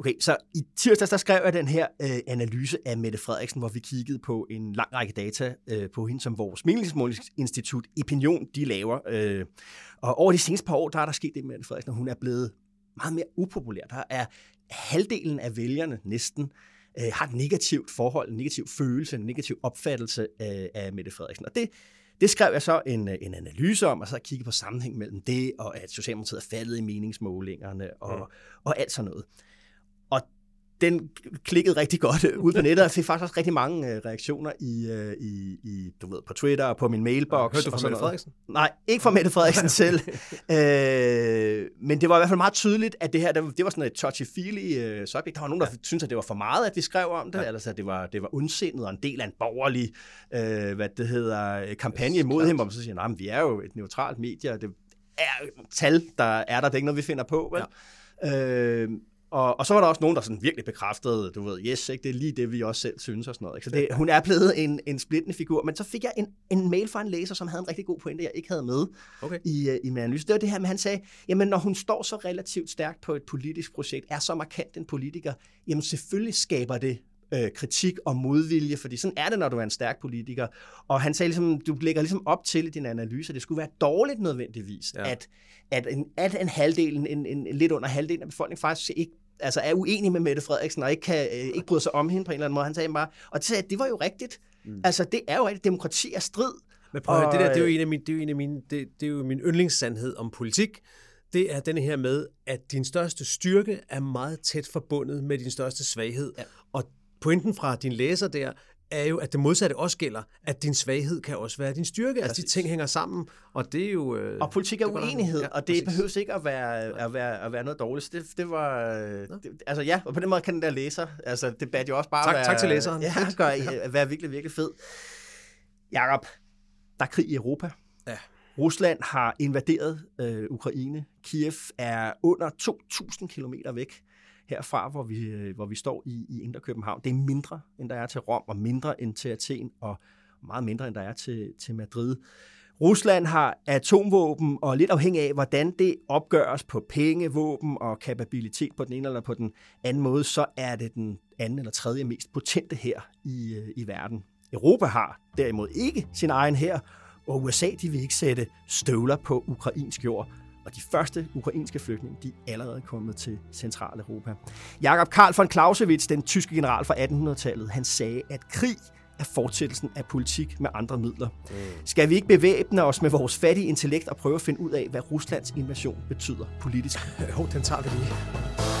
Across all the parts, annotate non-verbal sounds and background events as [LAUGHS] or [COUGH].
Okay, så i tirsdags, der skrev jeg den her øh, analyse af Mette Frederiksen, hvor vi kiggede på en lang række data øh, på hende, som vores meningsmålingsinstitut Opinion, de laver. Øh, og over de seneste par år, der er der sket det med Mette Frederiksen, og hun er blevet meget mere upopulær. Der er halvdelen af vælgerne næsten øh, har et negativt forhold, en negativ følelse, en negativ opfattelse af, af Mette Frederiksen. Og det, det skrev jeg så en, en analyse om, og så kiggede på sammenhæng mellem det, og at Socialdemokratiet er faldet i meningsmålingerne, og, mm. og alt sådan noget. Den klikkede rigtig godt ud på nettet, og fik faktisk også rigtig mange øh, reaktioner i, øh, i, i, du ved, på Twitter og på min mailbox. Hørte du fra Mette Frederiksen? Nej, ikke fra Mette Frederiksen [LAUGHS] selv. øh, men det var i hvert fald meget tydeligt, at det her, det var sådan et touchy-feely øh, subject. Der var nogen, der ja. syntes, at det var for meget, at vi skrev om det, ja. altså at det var, det var ondsindet og en del af en borgerlig, øh, hvad det hedder, kampagne imod ham, og så siger, nej, vi er jo et neutralt medie, og det er tal, der er der, det er ikke noget, vi finder på, vel? Ja. Øh, og, og så var der også nogen, der sådan virkelig bekræftede, du ved, yes, ikke, det er lige det, vi også selv synes og sådan noget. Ikke? Så det, hun er blevet en, en splittende figur. Men så fik jeg en, en mail fra en læser, som havde en rigtig god pointe, jeg ikke havde med okay. i, uh, i min analyse. Det var det her med, han sagde, jamen når hun står så relativt stærkt på et politisk projekt, er så markant en politiker, jamen selvfølgelig skaber det øh, kritik og modvilje, fordi sådan er det, når du er en stærk politiker. Og han sagde ligesom, du lægger ligesom op til i din analyse, at det skulle være dårligt nødvendigvis, ja. at, at, en, at en halvdel, en, en, en, lidt under halvdelen af befolkningen faktisk ikke altså er uenig med Mette Frederiksen, og ikke, kan, øh, ikke bryder sig om hende på en eller anden måde. Han sagde bare, og det, sagde, det var jo rigtigt. Mm. Altså, det er jo rigtigt. Demokrati er strid. Men prøv at høre, det der, det er jo en af mine, det er jo en af mine, det, det er jo min yndlingssandhed om politik. Det er den her med, at din største styrke er meget tæt forbundet med din største svaghed. Ja. Og pointen fra din læser der er jo, at det modsatte også gælder, at din svaghed kan også være din styrke. Altså, de ting hænger sammen, og det er jo... Øh, og politik er uenighed, ja, og det præcis. behøver ikke at være, at være, at være noget dårligt. Det, det var... Det, altså ja, og på den måde kan den der læser, altså det bad jo også bare tak, være... Tak til læseren. [LAUGHS] Ja, gør, [LAUGHS] ja. være virkelig, virkelig fed. Jakob, der er krig i Europa. Ja. Rusland har invaderet øh, Ukraine. Kiev er under 2.000 kilometer væk herfra, hvor vi, øh, hvor vi står i, i Indre København. Det er mindre, end der er til Rom, og mindre end til Athen, og meget mindre, end der er til, til Madrid. Rusland har atomvåben, og lidt afhængig af, hvordan det opgøres på penge, våben og kapabilitet på den ene eller på den anden måde, så er det den anden eller tredje mest potente her i, øh, i verden. Europa har derimod ikke sin egen her, og USA de vil ikke sætte støvler på ukrainsk jord. Og de første ukrainske flygtninge, de er allerede kommet til Centraleuropa. Jakob Karl von Clausewitz, den tyske general fra 1800-tallet, han sagde, at krig er fortsættelsen af politik med andre midler. Mm. Skal vi ikke bevæbne os med vores fattige intellekt og prøve at finde ud af, hvad Ruslands invasion betyder politisk? [LAUGHS] Jo, den tager vi lige.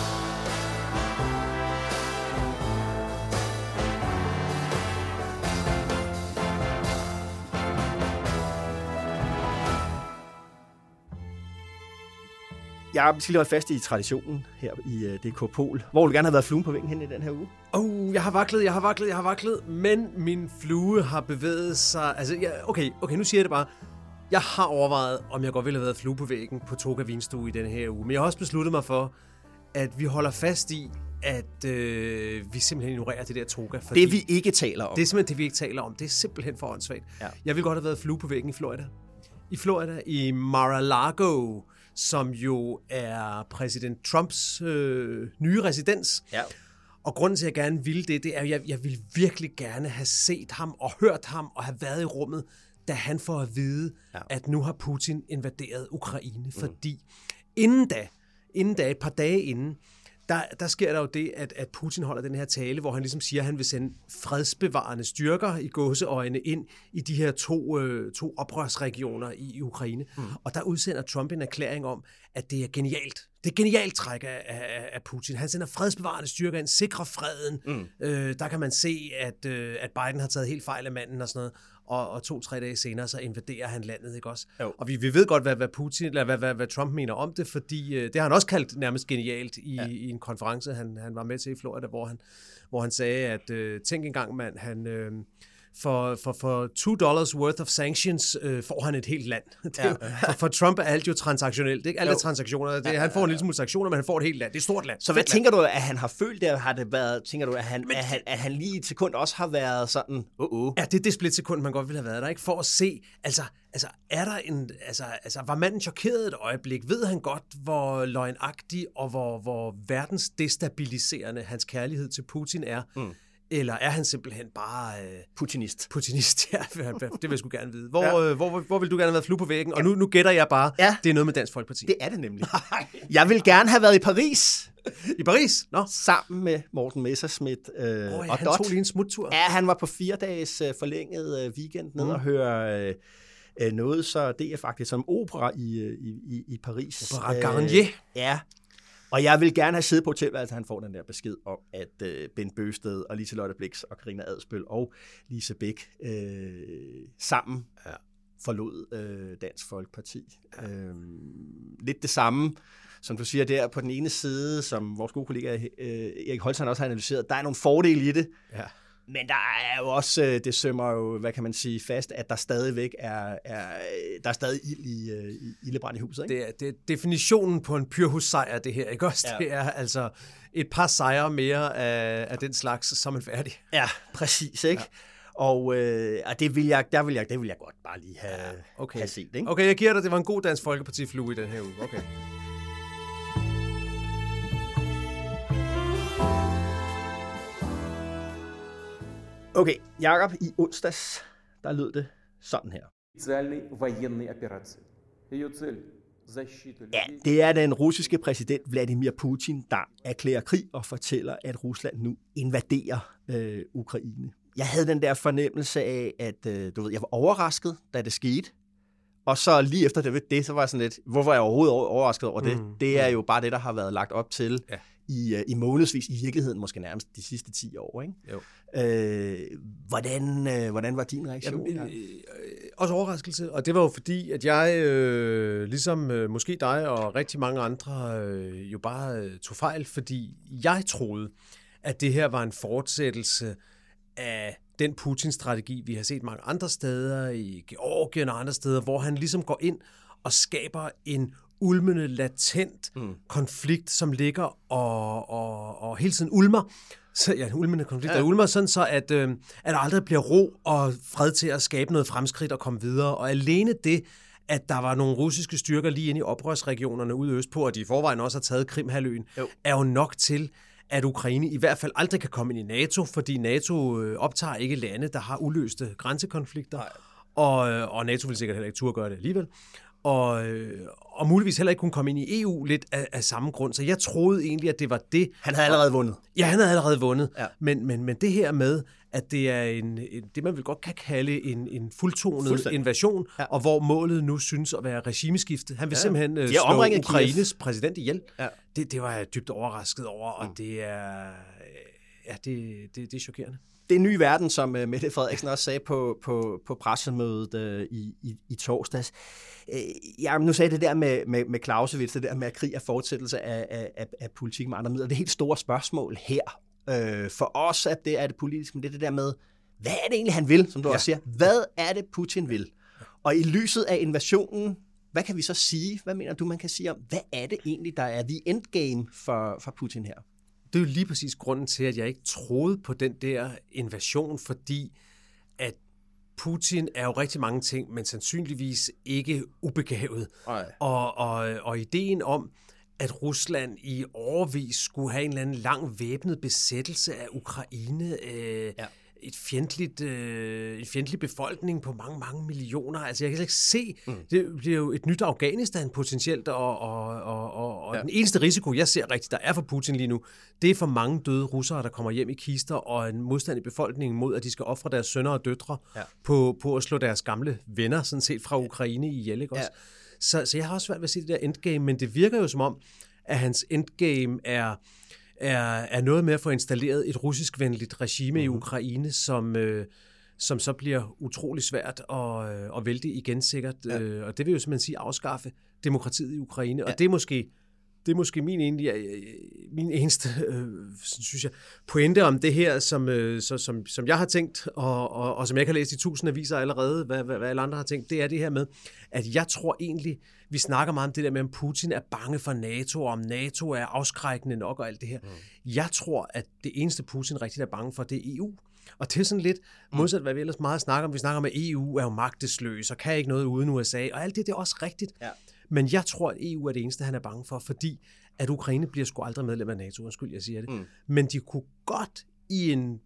Jeg skal lige holde fast i traditionen her i uh, øh, DK Pol. Hvor vil du gerne have været fluen på væggen hen i den her uge? Oh, jeg har vaklet, jeg har vaklet, jeg har vaklet, men min flue har bevæget sig... Altså, ja, okay, okay, nu siger jeg det bare. Jeg har overvejet, om jeg godt ville have været flue på væggen på Toga Vinstue i den her uge. Men jeg har også besluttet mig for, at vi holder fast i, at øh, vi simpelthen ignorerer det der toga. Fordi det vi ikke taler om. Det er simpelthen det, vi ikke taler om. Det er simpelthen for åndssvagt. Ja. Jeg ville godt have været flue på væggen i Florida. I Florida, i Mar-a-Lago, som jo er præsident Trumps øh, nye residens. Ja. Og grunden til, at jeg gerne ville det, det er, at jeg, jeg ville virkelig gerne have set ham og hørt ham og have været i rummet, da han får at vide, ja. at nu har Putin invaderet Ukraine. Mm. Fordi inden da, inden da, et par dage inden, der, der sker der jo det, at, at Putin holder den her tale, hvor han ligesom siger, at han vil sende fredsbevarende styrker i gåseøjne ind i de her to, øh, to oprørsregioner i Ukraine. Mm. Og der udsender Trump en erklæring om, at det er genialt. Det er genialt træk af, af, af Putin. Han sender fredsbevarende styrker ind, sikrer freden. Mm. Øh, der kan man se, at, øh, at Biden har taget helt fejl af manden og sådan noget. Og, og to-tre dage senere, så invaderer han landet, ikke også? Jo. Og vi, vi ved godt, hvad, hvad, Putin, eller hvad, hvad, hvad Trump mener om det, fordi øh, det har han også kaldt nærmest genialt i, ja. i en konference, han, han var med til i Florida, hvor han, hvor han sagde, at øh, tænk engang, mand, han... Øh, for, for, for two dollars worth of sanctions øh, får han et helt land. [LAUGHS] Det er jo, for, for Trump er alt jo transaktionelt. Ikke? Alle Jo. transaktioner. Det, han får en lille smule sanktioner, men han får et helt land. Det er et stort land. Så hvad tænker du, at han har følt det? Har det været, tænker du, at han, at han, at han lige et sekund også har været sådan, uh -uh. Ja, det er det splitsekund, man godt ville have været der, ikke? For at se, altså, altså, er der en, altså, altså, var manden chokeret et øjeblik? Ved han godt, hvor løgnagtig og hvor, hvor verdens destabiliserende hans kærlighed til Putin er? Mm. Eller er han simpelthen bare øh, Putinist. putinist? [LAUGHS] Ja, det vil jeg sgu gerne vide. Hvor, ja. øh, hvor, hvor, hvor vil du gerne have været flue på væggen? Og nu, nu gætter jeg bare, Ja. det er noget med Dansk Folkeparti. Det er det nemlig. Jeg vil gerne have været i Paris I Paris? Nå, sammen med Morten Messerschmidt øh, oh, ja, og han Dot. tog lige en smuttur. Ja, han var på fire dages øh, forlænget øh, weekend ned mm. og høre øh, øh, noget, så det er faktisk som opera i, øh, i, i, i Paris. Opera Garnier. ja, og jeg vil gerne have siddet på hotelværelset, han får den der besked om, at øh, Ben Bøsted og Lise Lotte Blix og Karina Adspøl og Lise Bæk øh, sammen ja. forlod øh, Dansk Folkeparti. Ja. Øh, lidt det samme, som du siger der på den ene side, som vores gode kollega øh, Erik Holstein også har analyseret. Der er nogle fordele i det, Ja. Men der er jo også, øh, det sømmer jo, hvad kan man sige, fast, at der stadigvæk er, er der er stadig ild i, øh, i ildebrand i huset, ikke? Det er, det er definitionen på en pyrhussejr, det her, ikke også? Ja. Det er altså et par sejre mere af, af den slags, så er færdig. Ja, præcis, ikke? Ja. Og, øh, og det, vil jeg, der vil jeg, det vil jeg godt bare lige have, ja, okay. have set, ikke? Okay, jeg giver dig, det var en god Dansk Folkeparti-flue i den her uge. Okay. Okay, Jakob, i onsdags, der lød det sådan her. Ja, det er den russiske præsident Vladimir Putin, der erklærer krig og fortæller, at Rusland nu invaderer øh, Ukraine. Jeg havde den der fornemmelse af, at øh, du ved, jeg var overrasket, da det skete. Og så lige efter det, det så var jeg sådan lidt, hvorfor er jeg overhovedet overrasket over det? Mm, det er ja. jo bare det, der har været lagt op til. Ja i, øh, i månedsvis, i virkeligheden måske nærmest de sidste 10 år. Ikke? Jo. Øh, hvordan, øh, hvordan var din reaktion? Jamen, øh, øh, også overraskelse, og det var jo fordi, at jeg, øh, ligesom øh, måske dig og rigtig mange andre, øh, jo bare øh, tog fejl, fordi jeg troede, at det her var en fortsættelse af den Putin-strategi, vi har set mange andre steder, i Georgien og andre steder, hvor han ligesom går ind og skaber en ulmende, latent mm. konflikt, som ligger og, og, og hele tiden ulmer. Så, ja, en ulmende konflikt, ja. der ulmer sådan så, at, øh, at der aldrig bliver ro og fred til at skabe noget fremskridt og komme videre. Og alene det, at der var nogle russiske styrker lige inde i oprørsregionerne ude østpå, og de i forvejen også har taget Krimhaløen, Jo. er jo nok til, at Ukraine i hvert fald aldrig kan komme ind i NATO, fordi NATO øh, optager ikke lande, der har uløste grænsekonflikter, og, øh, og NATO vil sikkert heller ikke turde gøre det alligevel. Og, øh, og muligvis heller ikke kunne komme ind i EU lidt af, af samme grund. Så jeg troede egentlig, at det var det. Han havde allerede vundet. Ja, han havde allerede vundet. Ja. Men, men, men det her med, at det er en, en, det, man vil godt kan kalde en, en fuldtonet invasion, Ja. og hvor målet nu synes at være regimeskifte. Han vil Ja. simpelthen øh, har slå omringet Kiev. Ukraines præsident ihjel. Ja. Det, det var jeg dybt overrasket over, og det er, ja, det, det, det er chokerende. Det er en ny verden, som uh, Mette Frederiksen også sagde på, på, på pressemødet uh, i, i, i torsdags. Uh, ja, nu sagde det der med, med, med Clausewitz, det der med at krig er fortsættelse af, af, af, af politik med andre midler. Det er helt store spørgsmål her. Uh, for os at det er det politiske, men det er det der med, hvad er det egentlig, han vil, som du ja. også siger? Hvad er det, Putin vil? Og i lyset af invasionen, hvad kan vi så sige? Hvad mener du, man kan sige om, hvad er det egentlig, der er the endgame for, for Putin her? Det er jo lige præcis grunden til, at jeg ikke troede på den der invasion, fordi at Putin er jo rigtig mange ting, men sandsynligvis ikke ubegavet. Og, og, og ideen om, at Rusland i overvis skulle have en eller anden lang væbnet besættelse af Ukraine, øh, Ja. Et fjendtligt, øh, en fjendtlig befolkning på mange, mange millioner. Altså, jeg kan slet ikke se, mm. det bliver jo et nyt Afghanistan potentielt, og, og, og, og, og Ja. den eneste risiko, jeg ser rigtigt, der er for Putin lige nu, det er for mange døde russere, der kommer hjem i kister, og en modstand i befolkningen mod, at de skal ofre deres sønner og døtre Ja. på, på at slå deres gamle venner, sådan set fra Ukraine ihjel, ikke også? Ja. Så, så jeg har også svært ved at se det der endgame, men det virker jo som om, at hans endgame er, er, er noget med at få installeret et russiskvenligt regime mm-hmm. i Ukraine, som, øh, som så bliver utrolig svært at, øh, at vælte igen sikkert. Ja. Øh, og det vil jo simpelthen sige afskaffe demokratiet i Ukraine. Ja. Og det er måske det er måske min, egentlig, min eneste, øh, synes jeg, pointe om det her, som, øh, så, som, som jeg har tænkt, og, og, og som jeg kan læse i tusind aviser allerede, hvad, hvad, hvad alle andre har tænkt, det er det her med, at jeg tror egentlig, vi snakker meget om det der med, om Putin er bange for NATO, og om NATO er afskrækkende nok og alt det her. Mm. Jeg tror, at det eneste Putin rigtig er bange for, det er EU. Og det er sådan lidt mm. modsat, hvad vi ellers meget snakker om. Vi snakker om, at EU er jo magtesløs og kan ikke noget uden USA, og alt det, det er også rigtigt. Ja. Men jeg tror, at EU er det eneste, han er bange for, fordi at Ukraine bliver sgu aldrig medlem af NATO, undskyld, jeg siger det. Mm. Men de kunne godt i en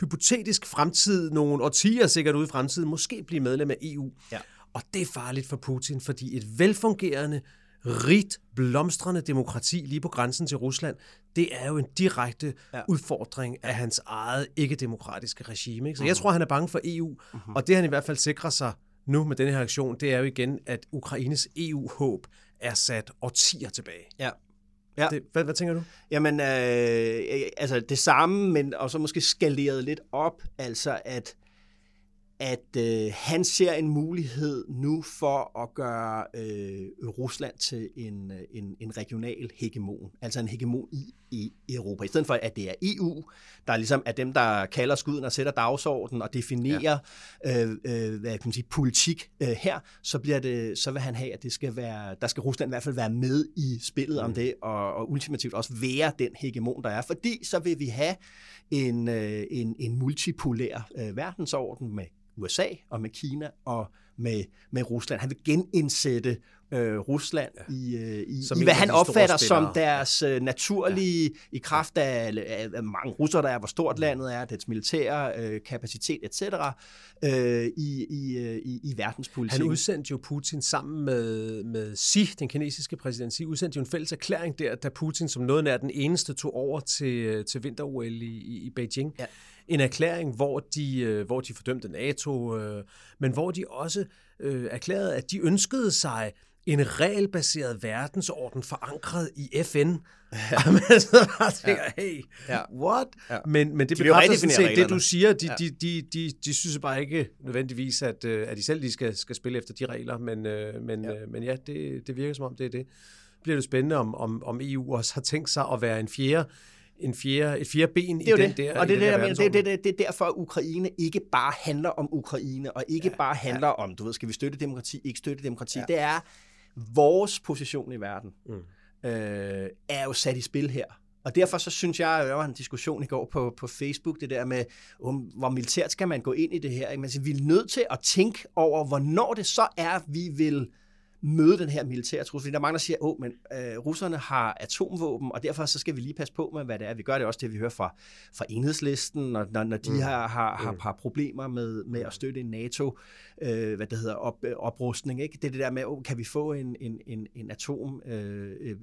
hypotetisk fremtid, nogle årtier sikkert ude i fremtiden, måske blive medlem af EU. Ja. Og det er farligt for Putin, fordi et velfungerende, rigt, blomstrende demokrati lige på grænsen til Rusland, det er jo en direkte ja. udfordring af hans eget ikke-demokratiske regime. Ikke? Så jeg tror, han er bange for EU, mm-hmm. og det han i hvert fald sikrer sig nu med denne her aktion, det er jo igen, at Ukraines EU-håb er sat årtier tilbage. Ja. Ja. Det, hvad, hvad tænker du? Jamen, øh, altså det samme, men og så måske skaleret lidt op, altså at at øh, han ser en mulighed nu for at gøre øh, Rusland til en, øh, en, en regional hegemon, altså en hegemon i, i Europa, i stedet for at det er EU, der ligesom er dem, der kalder skuden og sætter dagsordenen og definerer ja. øh, øh, hvad kan man sige, politik øh, her, så, bliver det, så vil han have, at det skal være, der skal Rusland i hvert fald være med i spillet mm. om det, og, og ultimativt også være den hegemon, der er, fordi så vil vi have en, øh, en, en multipolær øh, verdensorden med USA og med Kina og med, med Rusland. Han vil genindsætte øh, Rusland ja. i, øh, i, i hvad han opfatter som deres øh, naturlige, ja. i kraft af, af, af mange russere, der er, hvor stort mm. landet er, dets militære øh, kapacitet, etc., øh, i, i, øh, i, i verdenspolitikken. Han udsendte jo Putin sammen med, med Xi, den kinesiske præsident Xi, udsendte jo en fælles erklæring der, da Putin som noget af den eneste tog over til, til vinter-OL i, i, i Beijing. Ja en erklæring, hvor de, øh, hvor de fordømte NATO, øh, men hvor de også øh, erklærede, at de ønskede sig en regelbaseret verdensorden forankret i FN. Ja. [LAUGHS] så bare tænker, hey, ja. what? Ja. Men, men det de bekræfter sådan set det, du siger. De, ja. de, de, de, de synes bare ikke nødvendigvis, at, at de selv de skal, skal spille efter de regler, men, men, ja. men ja, det, det virker som om, det er det. bliver det spændende, om, om, om EU også har tænkt sig at være en fjerde en fjerde, et fjerde ben det i den det. der. Og det, det, der, det, det, det, det er derfor, at Ukraine ikke bare handler om Ukraine, og ikke ja, bare handler ja. om, du ved, skal vi støtte demokrati, ikke støtte demokrati. Ja. Det er vores position i verden, mm. øh, er jo sat i spil her. Og derfor så synes jeg, der var en diskussion i går på, på Facebook, det der med, um, hvor militært skal man gå ind i det her. Men vi er nødt til at tænke over, hvornår det så er, vi vil møde den her militære trussel. Der er mange, der siger, at men, øh, russerne har atomvåben, og derfor så skal vi lige passe på med, hvad det er. Vi gør det også det, vi hører fra, fra enhedslisten, når, når, når de mm. har, har, har, mm. har problemer med, med at støtte en NATO, øh, hvad det hedder, op, oprustning. Ikke? Det er det der med, oh, kan vi få en, en, en, en atom, øh, øh,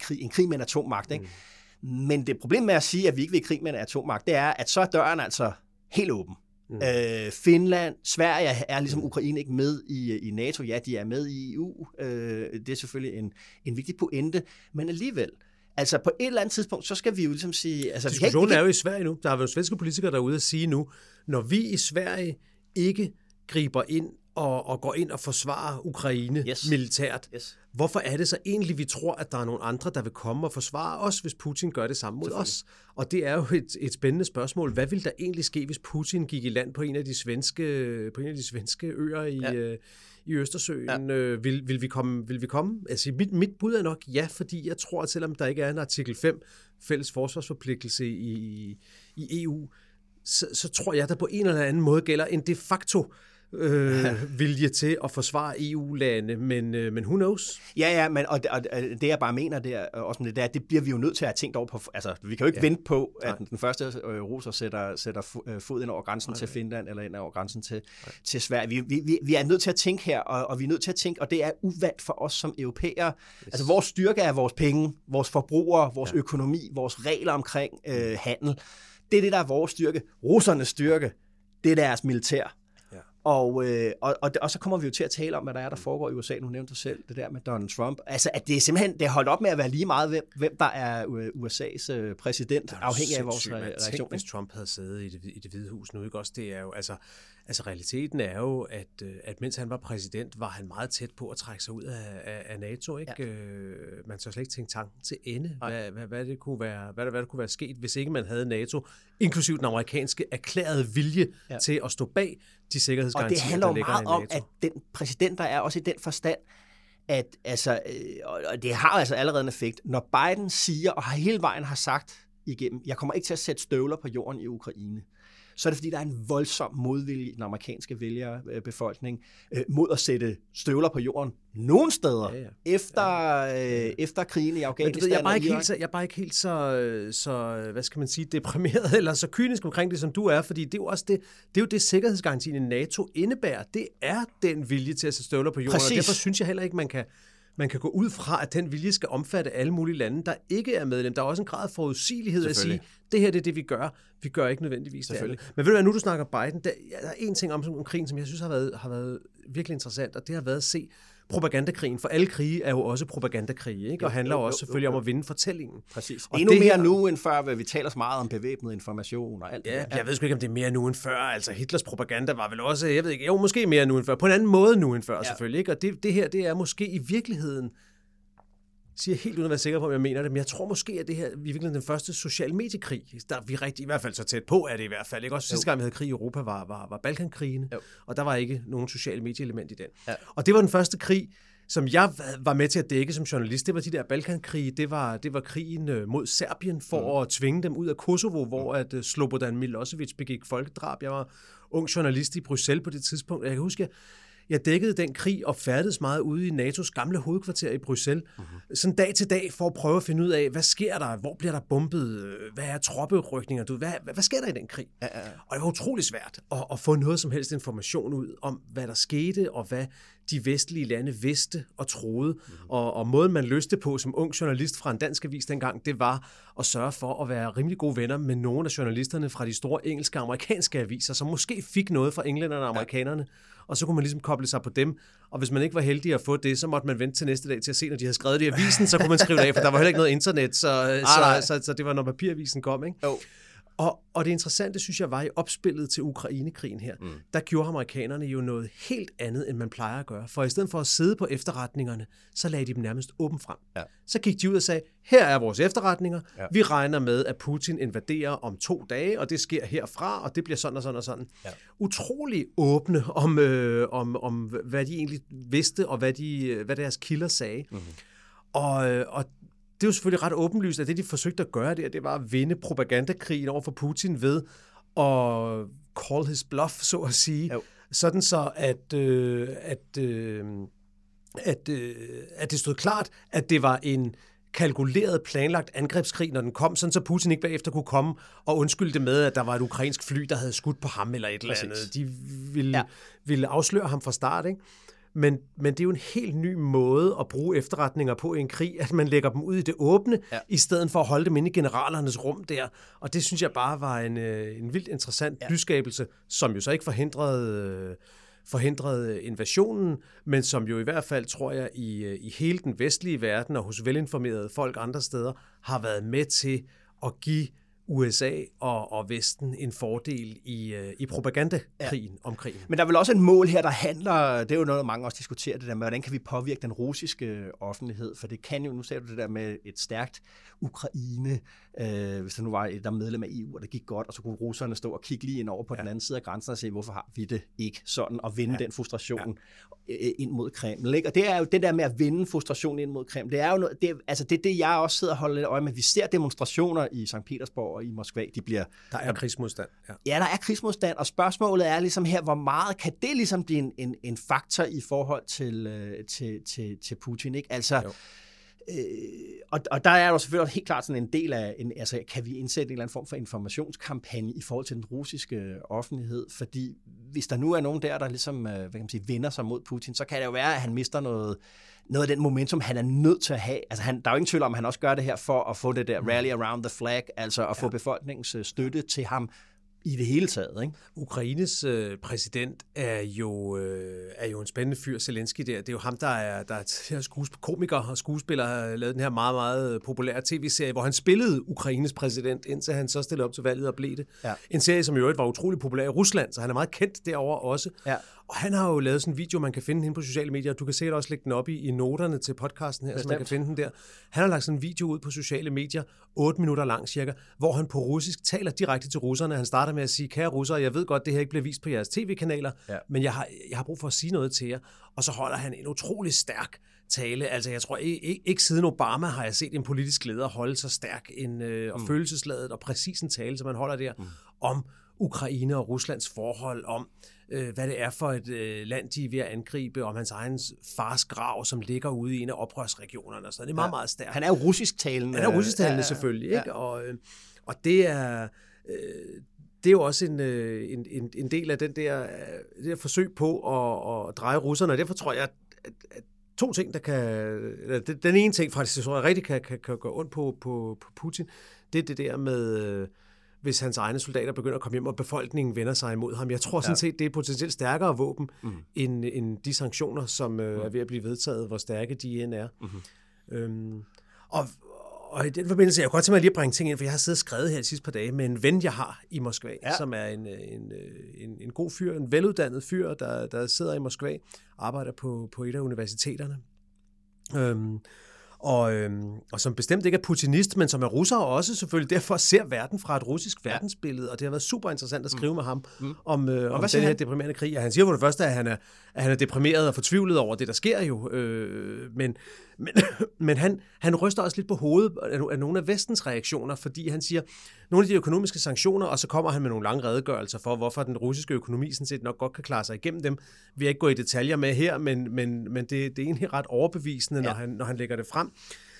krig, en krig med en atommagt, ikke? Mm. Men det problem med at sige, at vi ikke vil krig med en atommagt, det er, at så er døren altså helt åben. Mm. Øh, Finland, Sverige er ligesom. Ukraine ikke med i, i NATO. Ja, de er med i EU. Øh, det er selvfølgelig en, en vigtig pointe. Men alligevel, altså på et eller andet tidspunkt, så skal vi jo ligesom sige... Altså, Diskussionen vi kan, vi kan... er jo i Sverige nu. Der er jo svenske politikere derude at sige nu, når vi i Sverige ikke griber ind og, og går ind og forsvarer Ukraine yes. militært. Yes. Hvorfor er det så egentlig, vi tror, at der er nogle andre, der vil komme og forsvare os, hvis Putin gør det samme mod os? Og det er jo et, et spændende spørgsmål. Hvad vil der egentlig ske, hvis Putin gik i land på en af de svenske, på en af de svenske øer i, ja. øh, i Østersøen? Ja. Øh, vil, vil, vi komme, vil vi komme? Altså, mit, mit bud er nok ja, fordi jeg tror, at selvom der ikke er en artikel 5 fælles forsvarsforpligtelse i, i EU, så, så tror jeg, der på en eller anden måde gælder en de facto øh, [LAUGHS] vilje til at forsvare EU-lande, men, øh, men who knows? Ja, ja, men og, og, og det jeg bare mener der, også med det der, det bliver vi jo nødt til at have tænkt over på, altså vi kan jo ikke ja. vente på, at Nej. den første øh, russer sætter, sætter øh, fod ind over grænsen Nej. til Finland, eller ind over grænsen til, til Sverige. Vi, vi, vi, vi er nødt til at tænke her, og, og vi er nødt til at tænke, og det er uvandt for os som europæere. Yes. Altså vores styrke er vores penge, vores forbrugere, vores ja. økonomi, vores regler omkring øh, handel. Det er det, der er vores styrke. Russernes styrke, det er deres militær. Og, øh, og, og, og så kommer vi jo til at tale om, hvad der er, der foregår i USA. Nu nævnte du selv det der med Donald Trump. Altså, at det er simpelthen det er holdt op med at være lige meget, hvem, hvem der er USA's øh, præsident, afhængig af vores reaktion. Tænk, hvis Trump havde siddet i det, i det hvide hus nu, ikke også? Det er jo, altså, Altså realiteten er jo, at, øh, at mens han var præsident, var han meget tæt på at trække sig ud af, af, af NATO. Ikke? Ja. Øh, man så slet ikke tænke tanken til ende, hvad, hvad, hvad, det kunne være, hvad, hvad der kunne være sket, hvis ikke man havde NATO, inklusiv den amerikanske erklærede vilje ja. til at stå bag de sikkerhedsgarantier, Og det handler jo meget om, at den præsident, der er også i den forstand, at altså, øh, og det har altså allerede en effekt, når Biden siger, og har hele vejen har sagt igennem, jeg kommer ikke til at sætte støvler på jorden i Ukraine, så er det fordi, der er en voldsom modvilje i den amerikanske vælgerbefolkning øh, mod at sætte støvler på jorden nogle steder ja, ja. Efter, ja. Øh, efter krigen i Afghanistan. ved, jeg, er bare ikke helt så, jeg er bare ikke helt så, så, hvad skal man sige, deprimeret [LAUGHS] eller så kynisk omkring det, som du er, fordi det er jo også det, det, er jo det sikkerhedsgarantien i NATO indebærer. Det er den vilje til at sætte støvler på jorden, Præcis. og derfor synes jeg heller ikke, man kan man kan gå ud fra, at den vilje skal omfatte alle mulige lande, der ikke er medlem. Der er også en grad af forudsigelighed at sige, det her det er det, vi gør. Vi gør ikke nødvendigvis det andet. Men ved du hvad, nu du snakker Biden, der, der er en ting om, om krigen, som jeg synes har været, har været virkelig interessant, og det har været at se, propagandakrigen, for alle krige er jo også propagandakrige, ikke? og handler jo, jo, også selvfølgelig jo, jo. om at vinde fortællingen. Præcis. Og Endnu det mere her... nu end før, vi taler så meget om bevæbnet information og alt ja, det der. Jeg ved sgu ikke, om det er mere nu end før. Altså Hitlers propaganda var vel også, jeg ved ikke, jo måske mere nu end før, på en anden måde nu end før ja. selvfølgelig. Ikke? Og det, det her, det er måske i virkeligheden siger helt uden at være sikker på, om jeg mener det, men jeg tror måske, at det her er virkelig den første social mediekrig, der vi rigtig, i hvert fald så tæt på er det i hvert fald. Ikke? Også sidste gang, vi havde krig i Europa, var, var, var Balkankrigen, jo. og der var ikke nogen social medieelement i den. Ja. Og det var den første krig, som jeg var med til at dække som journalist, det var de der Balkankrige, det var, det var krigen øh, mod Serbien for mm. at tvinge dem ud af Kosovo, hvor mm. at uh, Slobodan Milosevic begik folkedrab. Jeg var ung journalist i Bruxelles på det tidspunkt, og jeg kan huske, jeg dækkede den krig og færdedes meget ude i NATO's gamle hovedkvarter i Bruxelles. Mm-hmm. Sådan dag til dag for at prøve at finde ud af, hvad sker der? Hvor bliver der bombet? Hvad er tropperykninger? Du, hvad, hvad, hvad sker der i den krig? Ja, ja. Og det var utrolig svært at, at få noget som helst information ud om, hvad der skete, og hvad de vestlige lande vidste og troede. Mm-hmm. Og, og måden, man løste på som ung journalist fra en dansk avis dengang, det var at sørge for at være rimelig gode venner med nogle af journalisterne fra de store engelske og amerikanske aviser, som måske fik noget fra englænderne og amerikanerne. Ja og så kunne man ligesom koble sig på dem. Og hvis man ikke var heldig at få det, så måtte man vente til næste dag til at se, når de havde skrevet det i avisen, så kunne man skrive det af, for der var heller ikke noget internet, så, [LAUGHS] ah, så, så, så det var, når papiravisen kom. Ikke? Jo. Og, og det interessante, synes jeg, var i opspillet til Ukrainekrigen her, mm. der gjorde amerikanerne jo noget helt andet, end man plejer at gøre. For i stedet for at sidde på efterretningerne, så lagde de dem nærmest åben frem. Ja. Så gik de ud og sagde, her er vores efterretninger, ja. vi regner med, at Putin invaderer om to dage, og det sker herfra, og det bliver sådan og sådan og sådan. Ja. Utrolig åbne om, øh, om, om, hvad de egentlig vidste, og hvad, de, hvad deres kilder sagde. Mm. Og, øh, og det er jo selvfølgelig ret åbenlyst, at det, de forsøgte at gøre der, det var at vinde propagandakrigen over for Putin ved at call his bluff, så at sige. Jo. Sådan så, at, øh, at, øh, at, øh, at det stod klart, at det var en kalkuleret, planlagt angrebskrig, når den kom, sådan så Putin ikke bagefter kunne komme og undskylde det med, at der var et ukrainsk fly, der havde skudt på ham eller et Præcis. eller andet. De ville, ja. ville afsløre ham fra start, ikke? Men, men det er jo en helt ny måde at bruge efterretninger på i en krig, at man lægger dem ud i det åbne, ja. i stedet for at holde dem inde i generalernes rum der. Og det synes jeg bare var en, øh, en vildt interessant ja. byskabelse, som jo så ikke forhindrede, øh, forhindrede invasionen, men som jo i hvert fald, tror jeg, i, øh, i hele den vestlige verden og hos velinformerede folk andre steder, har været med til at give USA og, og Vesten en fordel i, øh, i propagandakrigen ja. om krigen. Men der er vel også et mål her, der handler, det er jo noget, mange også diskuterer, det der med, hvordan kan vi påvirke den russiske offentlighed, for det kan jo, nu ser du det der med et stærkt Ukraine, øh, hvis der nu var et der medlem af EU, og det gik godt, og så kunne russerne stå og kigge lige ind over på ja. den anden side af grænsen og se, hvorfor har vi det ikke sådan, og vinde ja. den frustration ja. Øh, ind mod Kreml. Ikke? Og det er jo det der med at vinde frustration ind mod Kreml, det er jo noget, det, altså det, det jeg også sidder og holder lidt øje med, vi ser demonstrationer i St. Petersborg og i Moskva, de bliver... Der er krigsmodstand. Ja. ja, der er krigsmodstand, og spørgsmålet er ligesom her, hvor meget kan det ligesom blive en, en, en faktor i forhold til, øh, til, til, til Putin, ikke? Altså, jo Øh, og, og der er jo selvfølgelig helt klart sådan en del af, en, altså kan vi indsætte en eller anden form for informationskampagne i forhold til den russiske offentlighed, fordi hvis der nu er nogen der, der ligesom, øh, hvad kan man sige, vender sig mod Putin, så kan det jo være, at han mister noget, noget af den momentum, han er nødt til at have. Altså han, der er jo ingen tvivl om, at han også gør det her for at få det der rally around the flag, altså at ja. få befolkningens øh, støtte til ham i det hele taget. Ikke? Ukraines øh, præsident er jo, øh, er jo en spændende fyr, Zelensky der. Det er jo ham, der er, der er skuesp- komiker og skuespiller, har lavet den her meget, meget populære tv-serie, hvor han spillede Ukraines præsident, indtil han så stillede op til valget og blev det. Ja. En serie, som i øvrigt var utrolig populær i Rusland, så han er meget kendt derover også. Ja. Og han har jo lavet sådan en video, man kan finde hende på sociale medier, du kan sikkert også lægge den op i, i noterne til podcasten her, Bestemt. så man kan finde den der. Han har lagt sådan en video ud på sociale medier, 8 minutter lang cirka, hvor han på russisk taler direkte til russerne. Han starter med at sige, kære russere, jeg ved godt, det her ikke bliver vist på jeres tv-kanaler, ja. men jeg har, jeg har brug for at sige noget til jer. Og så holder han en utrolig stærk tale. Altså, jeg tror ikke, ikke siden Obama har jeg set en politisk leder holde så stærk en, øh, og mm. følelsesladet og præcis en tale, som han holder der, mm. om Ukraine og Ruslands forhold, om øh, hvad det er for et øh, land, de er ved at angribe, om hans egen fars grav, som ligger ude i en af oprørsregionerne. Så det er meget, ja. meget stærkt. Han er jo russisk talende. Han er russisk talende, ja, selvfølgelig. Ikke? Ja. Og, øh, og det er... Øh, det er jo også en, øh, en, en, en del af den der, øh, det der forsøg på at, at dreje russerne, og derfor tror jeg, at, at to ting, der kan... Den ene ting faktisk, tror jeg rigtig kan, kan, kan gå ondt på, på, på Putin, det er det der med, øh, hvis hans egne soldater begynder at komme hjem, og befolkningen vender sig imod ham. Jeg tror sådan ja. set, det er potentielt stærkere våben, mm. end, end de sanktioner, som øh, mm. er ved at blive vedtaget, hvor stærke de end er. Mm. Øhm, og, og i den forbindelse, jeg kunne godt tænke mig lige at bringe ting ind, for jeg har siddet og skrevet her de sidste par dage med en ven, jeg har i Moskva, ja. som er en, en, en, en god fyr, en veluddannet fyr, der, der sidder i Moskva, arbejder på, på et af universiteterne. Øhm, og, øhm, og som bestemt ikke er putinist, men som er russer også selvfølgelig, derfor ser verden fra et russisk verdensbillede, og det har været super interessant at skrive mm. med ham mm. om, øh, om den her han? deprimerende krig. Og han siger for det første, at han er, at han er deprimeret og fortvivlet over det, der sker jo, øh, men, men, [LAUGHS] men han, han ryster også lidt på hovedet af nogle af vestens reaktioner, fordi han siger, nogle af de økonomiske sanktioner, og så kommer han med nogle lange redegørelser for, hvorfor den russiske økonomi sådan set nok godt kan klare sig igennem dem. Vi har ikke gået i detaljer med her, men, men, men det, det er egentlig ret overbevisende, ja. når, han, når han lægger det frem.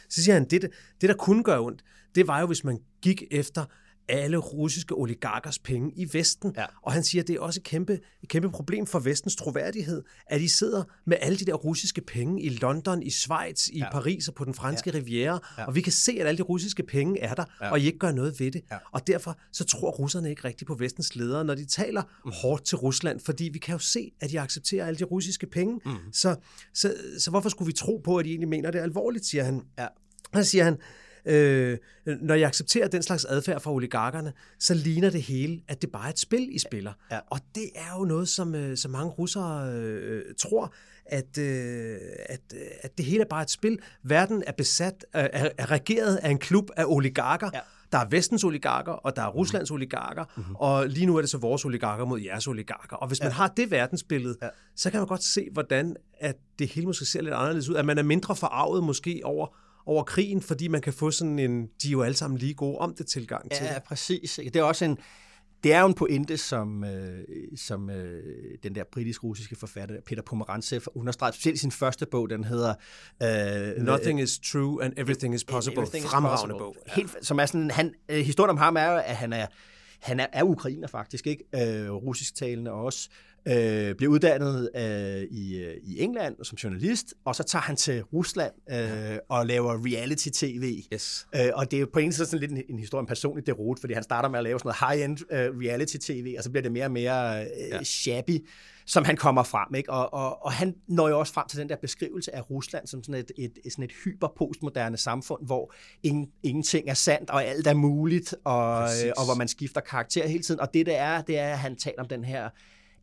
Så siger han, det, det der kunne gøre ondt, det var jo, hvis man gik efter alle russiske oligarkers penge i Vesten. Ja. Og han siger, at det er også et kæmpe, et kæmpe problem for Vestens troværdighed, at de sidder med alle de der russiske penge i London, i Schweiz, i ja. Paris og på den franske ja. riviera, ja. og vi kan se, at alle de russiske penge er der, ja. og I ikke gør noget ved det. Ja. Og derfor så tror russerne ikke rigtigt på Vestens ledere, når de taler mm. hårdt til Rusland, fordi vi kan jo se, at de accepterer alle de russiske penge. Mm. Så, så, så hvorfor skulle vi tro på, at de egentlig mener det alvorligt, siger han. Ja. Så siger han, øh, når jeg accepterer den slags adfærd fra oligarkerne, så ligner det hele, at det bare er et spil, I spiller. Ja. Og det er jo noget, som, øh, som mange russere øh, tror, at, øh, at, at det hele er bare et spil. Verden er besat, øh, er, er regeret af en klub af oligarker, ja. Der er vestens oligarker, og der er Ruslands oligarker, mm-hmm. og lige nu er det så vores oligarker mod jeres oligarker. Og hvis man ja. har det verdensbillede, ja. så kan man godt se, hvordan at det hele måske ser lidt anderledes ud. At man er mindre forarvet måske over over krigen, fordi man kan få sådan en, de er jo alle sammen lige gode om det tilgang til Ja, præcis. Det er også en, det er jo en pointe, som, øh, som øh, den der britisk-russiske forfatter, Peter Pomerantsev, understreger, specielt i sin første bog, den hedder... Øh, Nothing is true and everything is possible. Everything Fremragende is possible. bog. Ja. Helt, som er sådan, han, øh, historien om ham er jo, at han er, han er, er ukrainer faktisk, ikke? Øh, russisktalende også øh, bliver uddannet øh, i, øh, i England som journalist, og så tager han til Rusland øh, og laver reality-tv. Yes. Øh, og det er på en side sådan lidt en, en historie om personligt derot, fordi han starter med at lave sådan noget high-end øh, reality-tv, og så bliver det mere og mere øh, ja. shabby som han kommer frem. Ikke? Og, og, og han når jo også frem til den der beskrivelse af Rusland som sådan et, et, et, sådan et hyper-postmoderne samfund, hvor ingen, ingenting er sandt, og alt er muligt, og, øh, og hvor man skifter karakter hele tiden. Og det, det er, det er, at han taler om den her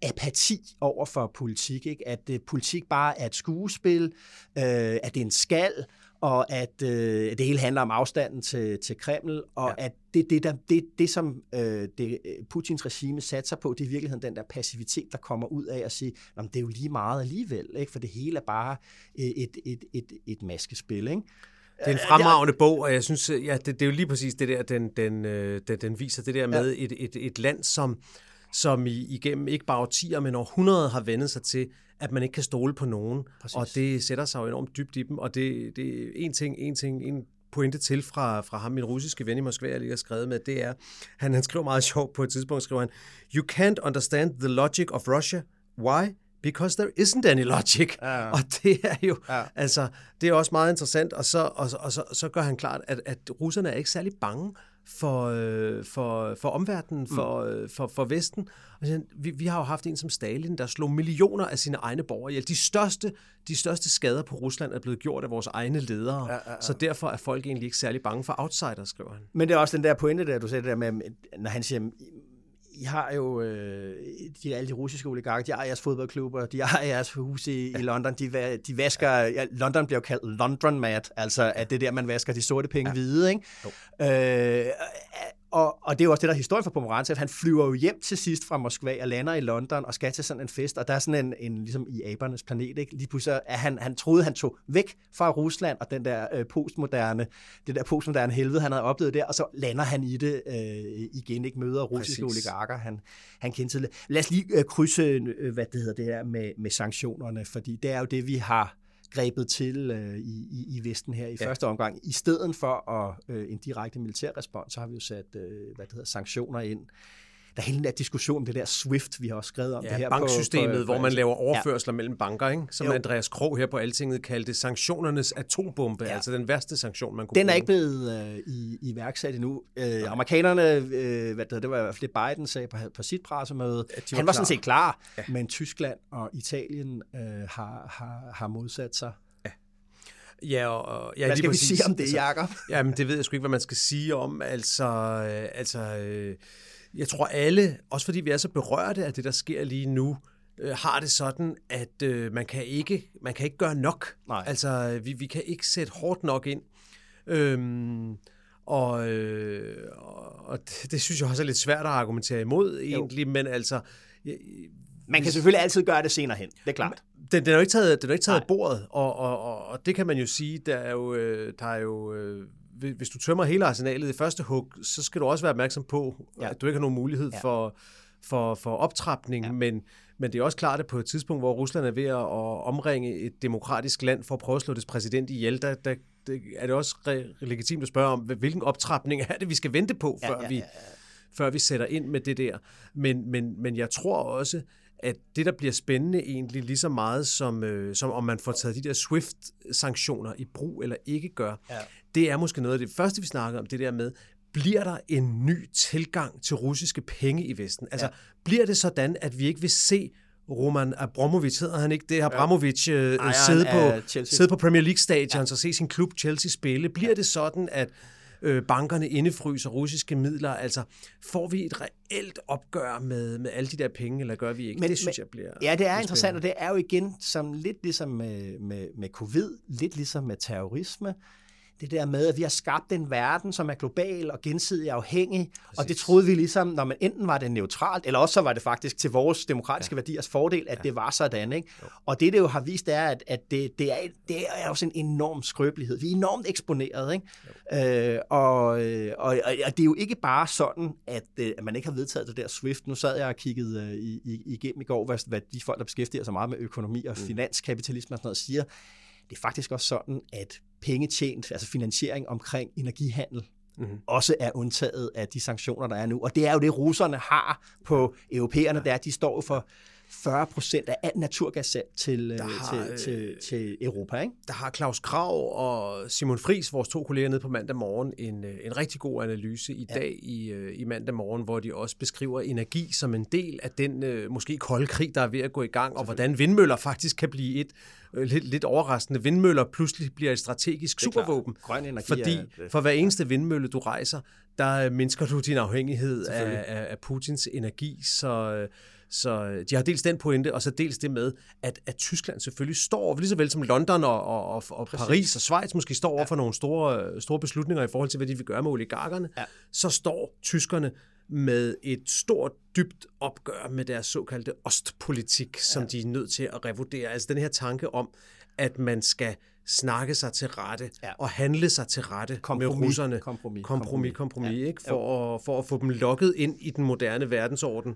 apati over for politik. Ikke? At uh, politik bare er et skuespil, uh, at det er en skal, og at uh, det hele handler om afstanden til, til Kreml, og ja. at det, det, der, det, det som uh, det, Putins regime satser på, det er i virkeligheden den der passivitet, der kommer ud af at sige, at det er jo lige meget alligevel, ikke? for det hele er bare et, et, et, et, et maskespil. Ikke? Det er en fremragende bog, og jeg synes, ja, det, det er jo lige præcis det der, den, den, den, den viser det der med ja. et, et, et land, som, som i, igennem ikke bare årtier, men århundreder har vendet sig til, at man ikke kan stole på nogen. Præcis. Og det sætter sig jo enormt dybt i dem. Og det, det er en ting, en ting, en pointe til fra, fra ham, min russiske ven i Moskva, jeg lige har skrevet med, det er, han, han skriver meget [LAUGHS] sjovt på et tidspunkt, skriver han, You can't understand the logic of Russia. Why? Because there isn't any logic. Ja. [LAUGHS] Og det er jo, ja. altså, det er også meget interessant, og så, og, og så, så gør han klart, at, at russerne er ikke særlig bange for, øh, for, for omverdenen, for, øh, for, for Vesten. Og så, vi, vi har jo haft en som Stalin, der slog millioner af sine egne borgere ihjel. De største, de største skader på Rusland er blevet gjort af vores egne ledere, ja, ja, ja. så derfor er folk egentlig ikke særlig bange for outsiders, skriver han. Men det er også den der pointe, der du sagde det der med, når han siger, i har jo øh, de, alle de russiske oligarker, de har jeres fodboldklubber, de har jeres hus i, ja. i London, de, de vasker, ja, London bliver jo kaldt London Mat, altså at det er der, man vasker de sorte penge ja. hvide, ikke? Øh, og, og det er jo også det, der er historien for Pomerantsev. Han flyver jo hjem til sidst fra Moskva og lander i London og skal til sådan en fest, og der er sådan en, en ligesom i abernes planet, ikke? Lige pludselig er han, han troede, han tog væk fra Rusland og den der øh, postmoderne, det der postmoderne helvede, han havde oplevet der, og så lander han i det øh, igen, ikke møder russiske Præcis. oligarker, han, han kendte til Lad os lige øh, krydse, øh, hvad det hedder det her med, med sanktionerne, fordi det er jo det, vi har grebet til øh, i, i, i Vesten her i ja. første omgang. I stedet for at, øh, en direkte militær respons, så har vi jo sat øh, hvad det hedder, sanktioner ind der er hele den der diskussion om det der SWIFT, vi har også skrevet om ja, det her. banksystemet, på, på, hvor man laver overførsler ja. mellem banker, ikke? som jo. Andreas Krog her på Altinget kaldte sanktionernes atombombe, ja. altså den værste sanktion, man kunne Den er ikke blevet øh, i, iværksat endnu. Øh, amerikanerne, øh, hvad det, det var i hvert fald det Biden sagde på, på sit pressemøde, ja, var han var klar. sådan set klar, ja. men Tyskland og Italien øh, har, har, har modsat sig. Ja, og, ja, hvad skal vi præcis. sige om det, altså, Jacob? Jamen, det ved jeg sgu ikke, hvad man skal sige om. Altså, øh, altså øh, jeg tror alle, også fordi vi er så berørte af det, der sker lige nu, øh, har det sådan, at øh, man, kan ikke, man kan ikke gøre nok. Nej. Altså, vi, vi kan ikke sætte hårdt nok ind. Øhm, og, øh, og det, det synes jeg også er lidt svært at argumentere imod egentlig, jo. men altså... Jeg, man kan selvfølgelig altid gøre det senere hen, det er klart. Den, den er jo ikke taget, den er ikke taget af bordet, og, og, og, og det kan man jo sige, der er jo, øh, der er jo øh, hvis du tømmer hele arsenalet i første hug, så skal du også være opmærksom på, ja. at du ikke har nogen mulighed ja. for, for, for optrapning, ja. men, men det er også klart, at på et tidspunkt, hvor Rusland er ved at omringe et demokratisk land for at prøve at slå dets præsident ihjel, der, der det, er det også re- legitimt at spørge om, hvilken optrapning er det, vi skal vente på, før, ja, ja, ja, ja. vi, før vi sætter ind med det der. Men, men, men jeg tror også, at det, der bliver spændende egentlig lige så meget, som, øh, som om man får taget de der SWIFT-sanktioner i brug eller ikke gør, ja. Det er måske noget af det første, vi snakker om, det der med, bliver der en ny tilgang til russiske penge i Vesten? Altså, ja. bliver det sådan, at vi ikke vil se Roman Abramovic, hedder han ikke det? Abramovic ja. øh, sidde, på, sidde på Premier League-stadion ja. og se sin klub Chelsea spille. Bliver ja. det sådan, at øh, bankerne indefryser russiske midler. Altså, får vi et reelt opgør med, med alle de der penge, eller gør vi ikke? Men, det synes men, jeg bliver... Ja, det er interessant, og det er jo igen som lidt ligesom med, med, med covid, lidt ligesom med terrorisme det der med, at vi har skabt en verden, som er global og gensidig afhængig, Præcis. og det troede vi ligesom, når man enten var det neutralt, eller også så var det faktisk til vores demokratiske ja. værdiers fordel, at ja. det var sådan. Ikke? Og det, det jo har vist, er, at, at det, det, er, det er også en enorm skrøbelighed. Vi er enormt eksponeret. Ikke? Øh, og, og, og, og det er jo ikke bare sådan, at, øh, at man ikke har vedtaget det der SWIFT. Nu sad jeg og kiggede uh, i, i, igennem i går, hvad, hvad de folk, der beskæftiger sig meget med økonomi og mm. finanskapitalisme og sådan noget, siger. Det er faktisk også sådan, at penge tjent, altså finansiering omkring energihandel, mm-hmm. også er undtaget af de sanktioner, der er nu. Og det er jo det, russerne har på europæerne, der de står for 40 procent af alt naturgassalg til, øh, har, til, til, øh, til Europa. Ikke? Der har Claus Krav og Simon Fris, vores to kolleger nede på mandag morgen, en, øh, en rigtig god analyse i ja. dag i, i mandag morgen, hvor de også beskriver energi som en del af den måske kolde krig, der er ved at gå i gang, og hvordan vindmøller faktisk kan blive et lidt, lidt overraskende. Vindmøller pludselig bliver et strategisk supervåben. Grøn energi fordi er, for hver eneste vindmølle, du rejser, der mindsker du din afhængighed af, af, af Putins energi. Så, så øh, de har dels den pointe, og så dels det med, at, at Tyskland selvfølgelig står, lige så vel som London og, og, og Paris og Schweiz måske står over ja. for nogle store, store beslutninger i forhold til, hvad de vil gøre med oligarkerne, ja. så står tyskerne med et stort, dybt opgør med deres såkaldte ostpolitik, som ja. de er nødt til at revurdere. Altså den her tanke om, at man skal snakke sig til rette ja. og handle sig til rette kompromis, med russerne. Kompromis, kompromis, kompromis, ja. ikke? For, at, for at få dem lokket ind i den moderne verdensorden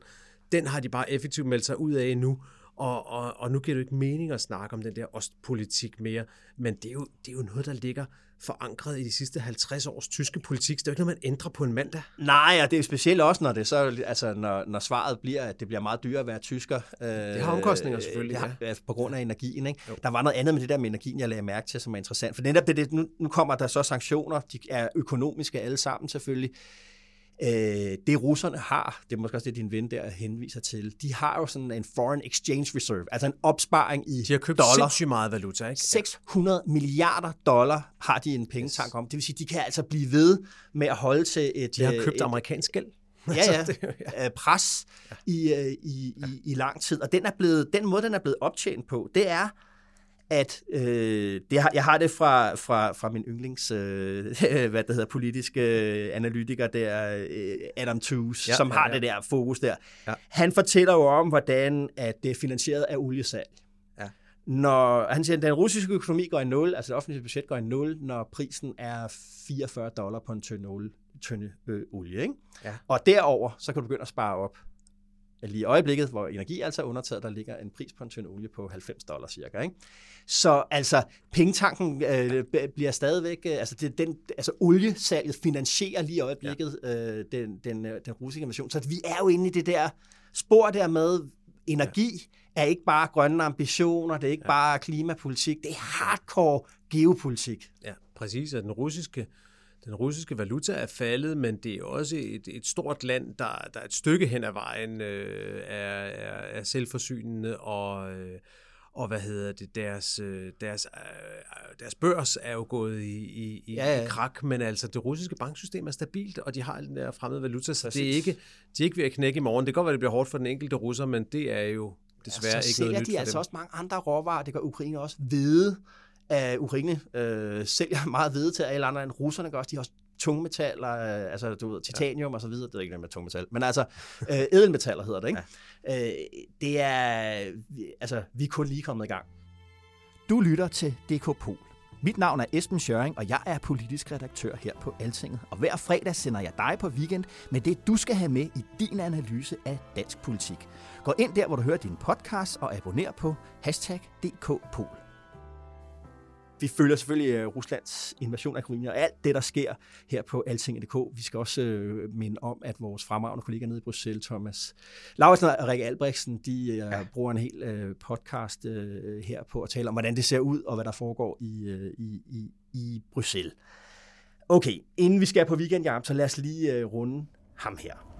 den har de bare effektivt meldt sig ud af nu. og, og, og nu giver det jo ikke mening at snakke om den der ostpolitik mere, men det er jo, det er jo noget, der ligger forankret i de sidste 50 års tyske politik. Så det er jo ikke noget, man ændrer på en mandag. Nej, og det er specielt også, når, det så, altså, når, når svaret bliver, at det bliver meget dyrere at være tysker. Øh, det har omkostninger selvfølgelig, har, ja. På grund af energien. Ikke? Der var noget andet med det der med energien, jeg lagde mærke til, som er interessant. For netop det, det nu, nu kommer der så sanktioner, de er økonomiske alle sammen selvfølgelig. Øh, det russerne har, det er måske også det, din ven der henviser til, de har jo sådan en foreign exchange reserve, altså en opsparing i De har købt dollar. sindssygt meget valuta, ikke? 600 milliarder dollar har de en pengetank om. Det vil sige, de kan altså blive ved med at holde til et... De har købt et, amerikansk gæld. ja, ja, [LAUGHS] ja. pres i, øh, i, i, i lang tid. Og den, er blevet, den måde, den er blevet optjent på, det er, at øh, det har, jeg har det fra, fra, fra min yndlings, øh, [LAUGHS] hvad det hedder, politiske analytiker der, øh, Adam Tooze, ja, som har ja, ja. det der fokus der. Ja. Han fortæller jo om, hvordan at det er finansieret af oliesalg. Ja. Når, han siger, at den russiske økonomi går i nul, altså det offentlige budget går i nul, når prisen er 44 dollar på en tønde olie, tønde, øh, olie. Ikke? Ja. Og derover så kan du begynde at spare op lige i øjeblikket, hvor energi altså er undertaget, der ligger en pris på en tynd olie på 90 dollar cirka. Ikke? Så altså, pengetanken øh, bliver stadigvæk, øh, altså, det, den, altså oliesalget finansierer lige i øjeblikket ja. øh, den, den, øh, den russiske invasion. Så vi er jo inde i det der spor der med, energi ja. er ikke bare grønne ambitioner, det er ikke ja. bare klimapolitik, det er hardcore geopolitik. Ja, præcis, og den russiske den russiske valuta er faldet, men det er også et, et stort land, der, der et stykke hen ad vejen øh, er, er, er selvforsynende, og, øh, og hvad hedder det, deres, øh, deres, øh, deres børs er jo gået i, i, i, ja, ja. i krak, men altså det russiske banksystem er stabilt, og de har den der fremmede valuta, så det er ikke, de er ikke ved at knække i morgen. Det kan godt være, det bliver hårdt for den enkelte russer, men det er jo desværre ja, så ikke noget nyt de for altså dem. også mange andre råvarer, det gør Ukraine også, hvide, at Ukraine øh, sælger [LAUGHS] meget hvide til alle andre end russerne gør også. De har også tungmetaller, øh, altså du ved, titanium ja. og så videre, det er ikke noget med tungmetal, men altså øh, edelmetaller hedder det, ikke? Øh, det er, altså vi er kun lige kommet i gang. Du lytter til DK Pol. Mit navn er Esben Schøring, og jeg er politisk redaktør her på Altinget. Og hver fredag sender jeg dig på weekend med det, du skal have med i din analyse af dansk politik. Gå ind der, hvor du hører din podcast, og abonner på hashtag DKPol. Vi følger selvfølgelig uh, Ruslands invasion af Ukraine og alt det, der sker her på altinget.dk. Vi skal også uh, minde om, at vores fremragende kollegaer nede i Bruxelles, Thomas Lauritsen og Rikke Albrechtsen, de uh, ja. bruger en hel uh, podcast uh, her på at tale om, hvordan det ser ud og hvad der foregår i, uh, i, i, i Bruxelles. Okay, inden vi skal på weekendjarm, så lad os lige uh, runde ham her.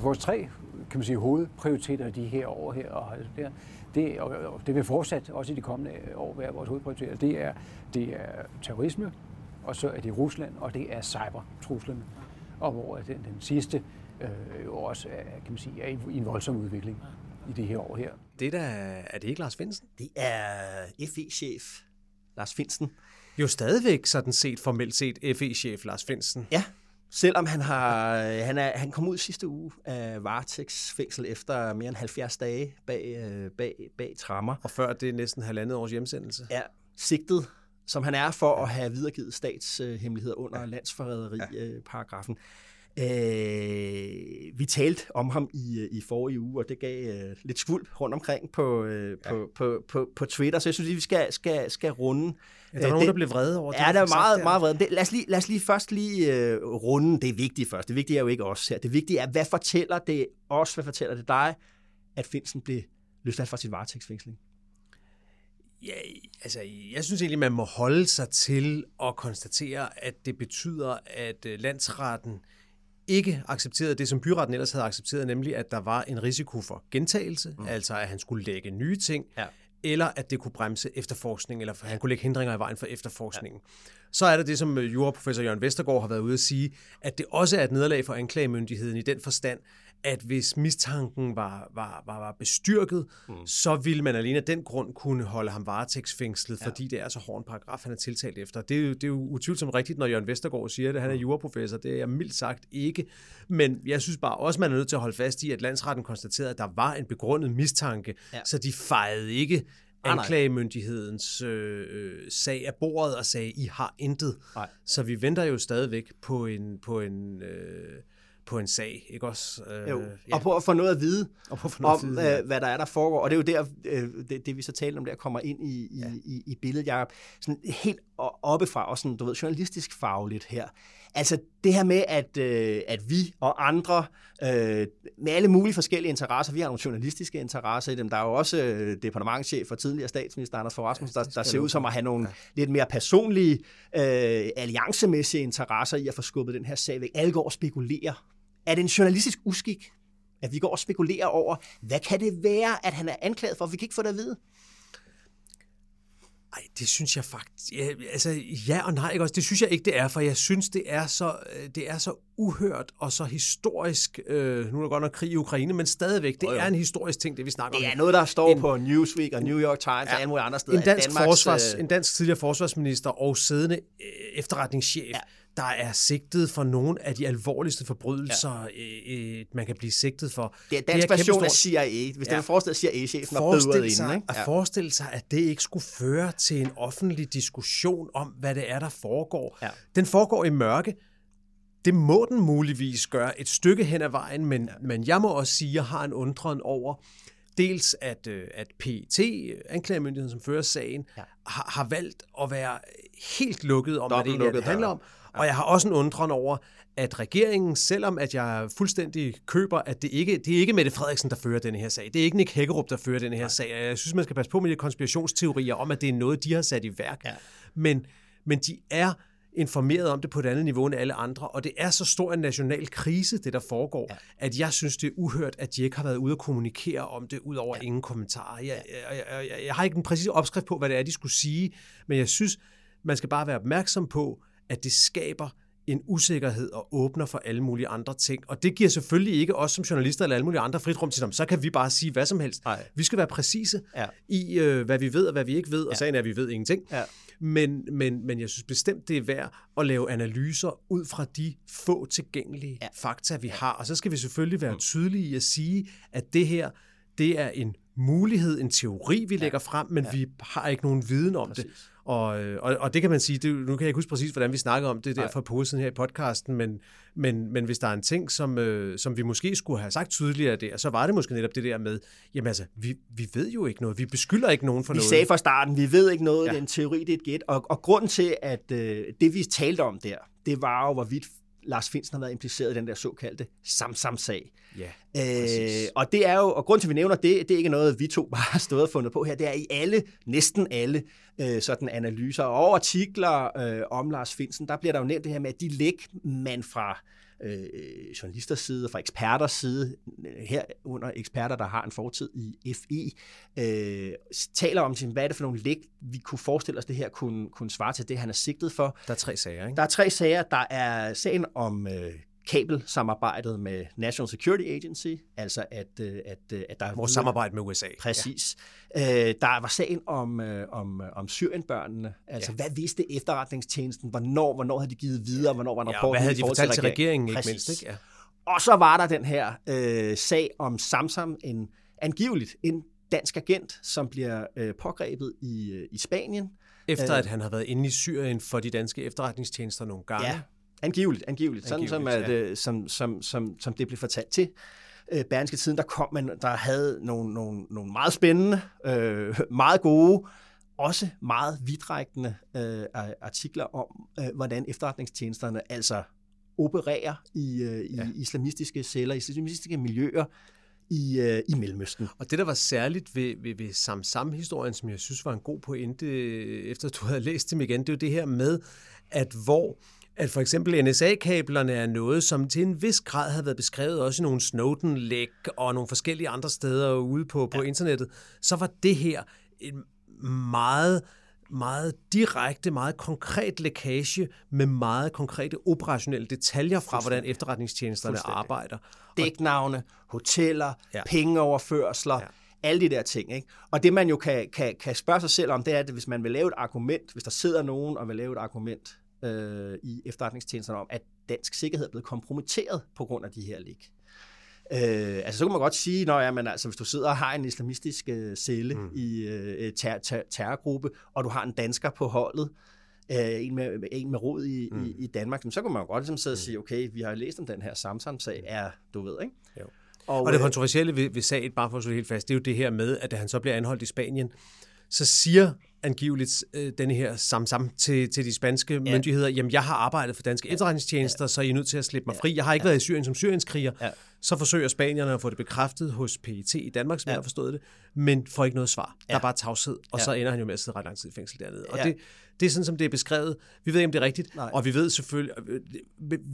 Vores tre kan man sige, hovedprioriteter de her år her, og der, det, og det vil fortsat også i de kommende år være vores hovedprioriteter, det er, det er terrorisme, og så er det Rusland, og det er cybertruslen, og hvor den, den sidste øh, jo også er, kan man sige, er i en voldsom udvikling i det her år her. Det der, er det ikke Lars Finsen? Det er FE-chef Lars Finsen. Jo stadigvæk sådan set, formelt set, FE-chef Lars Finsen. Ja, Selvom han har han, er, han kom ud sidste uge af varetægtsfængsel efter mere end 70 dage bag, øh, bag, bag trammer. Og før det er næsten halvandet års hjemsendelse. Ja, sigtet, som han er for at have videregivet statshemmeligheder under ja. landsforræderi-paragrafen. Øh, vi talte om ham i, i forrige uge, og det gav øh, lidt skvulp rundt omkring på, øh, ja. på, på, på, på Twitter, så jeg synes, at vi skal, skal, skal runde. Ja, der var øh, nogen, det, der blev vrede over det. Ja, der er meget, meget vrede. Det, lad, os lige, lad os lige først lige øh, runde det vigtige først. Det vigtige er jo ikke os her. Det vigtige er, hvad fortæller det os, hvad fortæller det dig, at Finsen blev løsladt fra sin varetægtsfængsling? Ja, altså, jeg synes egentlig, man må holde sig til at konstatere, at det betyder, at øh, landsretten ikke accepterede det, som byretten ellers havde accepteret, nemlig at der var en risiko for gentagelse, mm. altså at han skulle lægge nye ting, ja. Eller at det kunne bremse efterforskning, eller han kunne lægge hindringer i vejen for efterforskningen. Ja. Så er der det, som øh, juraprofessor Jørgen Vestergaard har været ude at sige, at det også er et nederlag for anklagemyndigheden i den forstand, at hvis mistanken var, var, var, var bestyrket, mm. så ville man alene af den grund kunne holde ham varetægtsfængslet, ja. fordi det er så hård en paragraf, han er tiltalt efter. Det er, jo, det er jo utvivlsomt rigtigt, når Jørgen Vestergaard siger det. Han er mm. juraprofessor, det er jeg mildt sagt ikke. Men jeg synes bare også, man er nødt til at holde fast i, at landsretten konstaterede, at der var en begrundet mistanke, ja. så de fejede ikke anklagemyndighedens øh, øh, sag af bordet og sagde, I har intet. Nej. Så vi venter jo stadigvæk på en, på en øh, på en sag, ikke også? Øh, jo. Ja. Og på at få noget at vide [LAUGHS] og på at få noget om, at vide, ja. øh, hvad der er, der foregår. Og det er jo der, øh, det, det vi så talte om, der kommer ind i, i, ja. i, i billedet, Jacob. Sådan helt oppefra, og sådan, du ved, journalistisk fagligt her. Altså det her med, at, øh, at vi og andre, øh, med alle mulige forskellige interesser, vi har nogle journalistiske interesser i dem, der er jo også øh, departementchef og tidligere statsminister Anders Fogh Rasmussen, der, der ser ud som at have nogle ja. lidt mere personlige, øh, alliancemæssige interesser i at få skubbet den her sag væk. Alle går og spekulerer. Er det en journalistisk uskik, at vi går og spekulerer over, hvad kan det være, at han er anklaget for? Vi kan ikke få det at vide. Ej, det synes jeg faktisk... Ja, altså, ja og nej, ikke også? Det synes jeg ikke, det er, for jeg synes, det er så, øh, det er så uhørt og så historisk. Øh, nu er der godt nok krig i Ukraine, men stadigvæk, det oh, er en historisk ting, det vi snakker om. Det er noget, der står en, på Newsweek og New York Times ja, og alle mulige andre steder. En dansk, Danmarks, forsvars, øh... en dansk tidligere forsvarsminister og siddende øh, efterretningschef ja der er sigtet for nogle af de alvorligste forbrydelser, ja. øh, man kan blive sigtet for. Det er dansk version af CIA. Hvis ja. det er forestillet, CIA-chefen var bedre ind. Ikke? At forestille sig, at det ikke skulle føre til en offentlig diskussion om, hvad det er, der foregår. Ja. Den foregår i mørke. Det må den muligvis gøre et stykke hen ad vejen, men, ja. men jeg må også sige, at jeg har en undren over, dels at, øh, at PET, anklagemyndigheden, som fører sagen, ja. har, har valgt at være helt lukket om, hvad det egentlig handler om. Og jeg har også en undren over, at regeringen, selvom at jeg fuldstændig køber, at det ikke det er ikke Mette Frederiksen, der fører denne her sag. Det er ikke Nick Hækkerup, der fører denne her sag. Jeg synes, man skal passe på med de konspirationsteorier om, at det er noget, de har sat i værk. Ja. Men, men de er informeret om det på et andet niveau end alle andre, og det er så stor en national krise, det der foregår, ja. at jeg synes, det er uhørt, at de ikke har været ude og kommunikere om det, ud over ja. ingen kommentarer. Jeg, jeg, jeg, jeg, jeg har ikke en præcis opskrift på, hvad det er, de skulle sige, men jeg synes, man skal bare være opmærksom på, at det skaber en usikkerhed og åbner for alle mulige andre ting. Og det giver selvfølgelig ikke os som journalister eller alle mulige andre frit rum til dem. Så kan vi bare sige hvad som helst. Nej. Vi skal være præcise ja. i, øh, hvad vi ved og hvad vi ikke ved. Og ja. sagen er, at vi ved ingenting. Ja. Men, men, men jeg synes bestemt, det er værd at lave analyser ud fra de få tilgængelige ja. fakta, vi har. Og så skal vi selvfølgelig være mm. tydelige i at sige, at det her, det er en mulighed, en teori, vi ja. lægger frem, men ja. vi har ikke nogen viden om Præcis. det. Og, øh, og, og det kan man sige, det, nu kan jeg ikke huske præcis, hvordan vi snakker om det der for posen her i podcasten, men, men, men hvis der er en ting, som, øh, som vi måske skulle have sagt tydeligere der, så var det måske netop det der med, jamen altså, vi, vi ved jo ikke noget, vi beskylder ikke nogen for vi noget. Vi sagde fra starten, vi ved ikke noget, ja. det er en teori, det er et gæt, og, og grunden til, at øh, det vi talte om der, det var jo, hvorvidt Lars Finsen har været impliceret i den der såkaldte Samsam-sag. Ja, øh, og det er jo, og grund til, at vi nævner det, det er ikke noget, vi to [LAUGHS] bare har stået og fundet på her. Det er i alle, næsten alle øh, sådan analyser og artikler øh, om Lars Finsen, der bliver der jo nævnt det her med, at de læg, man fra øh, journalisters side, fra eksperters side, her under eksperter, der har en fortid i FE, øh, taler om, hvad er det for nogle læg, vi kunne forestille os, det her kunne, kunne svare til det, han er sigtet for. Der er tre sager, ikke? Der er tre sager. Der er sagen om øh, kabelsamarbejdet med National Security Agency, altså at, øh, at, øh, at der... Vores samarbejde med USA. Præcis. Ja. Øh, der var sagen om, om, om Syrienbørnene, altså ja. hvad vidste efterretningstjenesten, hvornår, hvornår havde de givet videre, hvornår var der ja, hvad havde de fortalt til regeringen, ikke mindst, ikke? Ja. Og så var der den her øh, sag om Samsam, en angiveligt en dansk agent, som bliver øh, pågrebet i, i Spanien. Efter at han har været inde i Syrien for de danske efterretningstjenester nogle gange. Ja, Angiveligt, angiveligt. Sådan som, at, ja. som, som, som, som det blev fortalt til øh, Berlingske Tiden, der kom man, der havde nogle, nogle, nogle meget spændende, øh, [LAUGHS] meget gode, også meget vidtrækkende øh, artikler om, øh, hvordan efterretningstjenesterne altså opererer i, øh, i ja. islamistiske celler, i islamistiske miljøer i, øh, i Mellemøsten. Og det, der var særligt ved, ved, ved Sam-Sam-historien, som jeg synes var en god pointe, efter du havde læst dem igen, det er jo det her med, at hvor at for eksempel NSA-kablerne er noget, som til en vis grad havde været beskrevet også i nogle Snowden-læg og nogle forskellige andre steder ude på, på ja. internettet, så var det her en meget meget direkte, meget konkret lækage med meget konkrete operationelle detaljer fra, hvordan efterretningstjenesterne arbejder. Dæknavne, hoteller, ja. pengeoverførsler, ja. alle de der ting. Ikke? Og det man jo kan, kan, kan spørge sig selv om, det er, at hvis man vil lave et argument, hvis der sidder nogen og vil lave et argument øh, i efterretningstjenesterne om, at dansk sikkerhed er blevet kompromitteret på grund af de her lig. Øh, altså så kan man godt sige, når ja, men altså, hvis du sidder og har en islamistisk øh, celle mm. i øh, ter- ter- terrorgruppe, og du har en dansker på holdet, øh, en, med, en med rod i, mm. i, i Danmark, så kunne man godt ligesom sidde og Mm. sige, okay, vi har læst om den her Samsam-sag, er, du ved, ikke? Jo. Og, Og det øh, kontroversielle ved, ved sagen, bare for at slå helt fast, det er jo det her med, at da han så bliver anholdt i Spanien, så siger angiveligt øh, denne her Samsam til, til de spanske ja. myndigheder, jamen jeg har arbejdet for danske efterretningstjenester, ja. så I er nødt til at slippe mig fri. Jeg har ikke ja. været i Syrien som syrienskriger. Ja. Så forsøger spanierne at få det bekræftet hos PET i Danmark, som ja. Ja. jeg har forstået det, men får ikke noget svar. Ja. Der Ja. er bare tavshed, og Ja. så ender han jo med at sidde ret lang tid i fængsel dernede. Og Ja. det, det er sådan, som det er beskrevet. Vi ved ikke, om det er rigtigt, Nej. og vi ved selvfølgelig,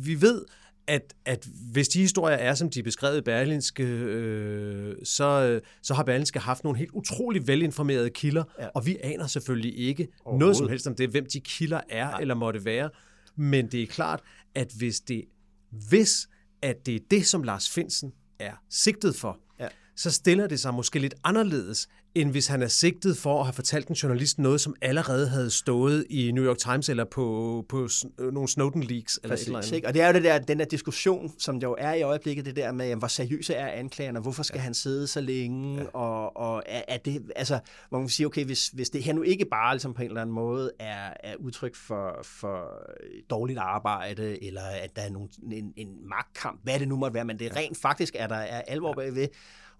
vi ved, at, at hvis de historier er, som de er beskrevet i Berlinske, øh, så, øh, så har Berlinske haft nogle helt utrolig velinformerede kilder, ja. Og vi aner selvfølgelig ikke noget som helst om det, hvem de kilder er Nej. eller måtte være. Men det er klart, at hvis det, hvis at det er det, som Lars Finsen er sigtet for, Ja. så stiller det sig måske lidt anderledes, end hvis han er sigtet for at have fortalt en journalist noget, som allerede havde stået i New York Times eller på, på øh, nogle Snowden leaks eller et eller Præcis, andet. ikke? Og det er jo det der, den der diskussion, som der jo er i øjeblikket, det der med, hvor seriøse er anklagerne, hvorfor skal ja. han sidde så længe, ja. og, og er, er det, altså, hvor man kan sige, okay, hvis, hvis det her nu ikke bare ligesom på en eller anden måde er, er udtryk for, for dårligt arbejde, eller at der er nogen, en, en magtkamp, hvad det nu måtte være, men det er rent faktisk, er der er alvor bagved,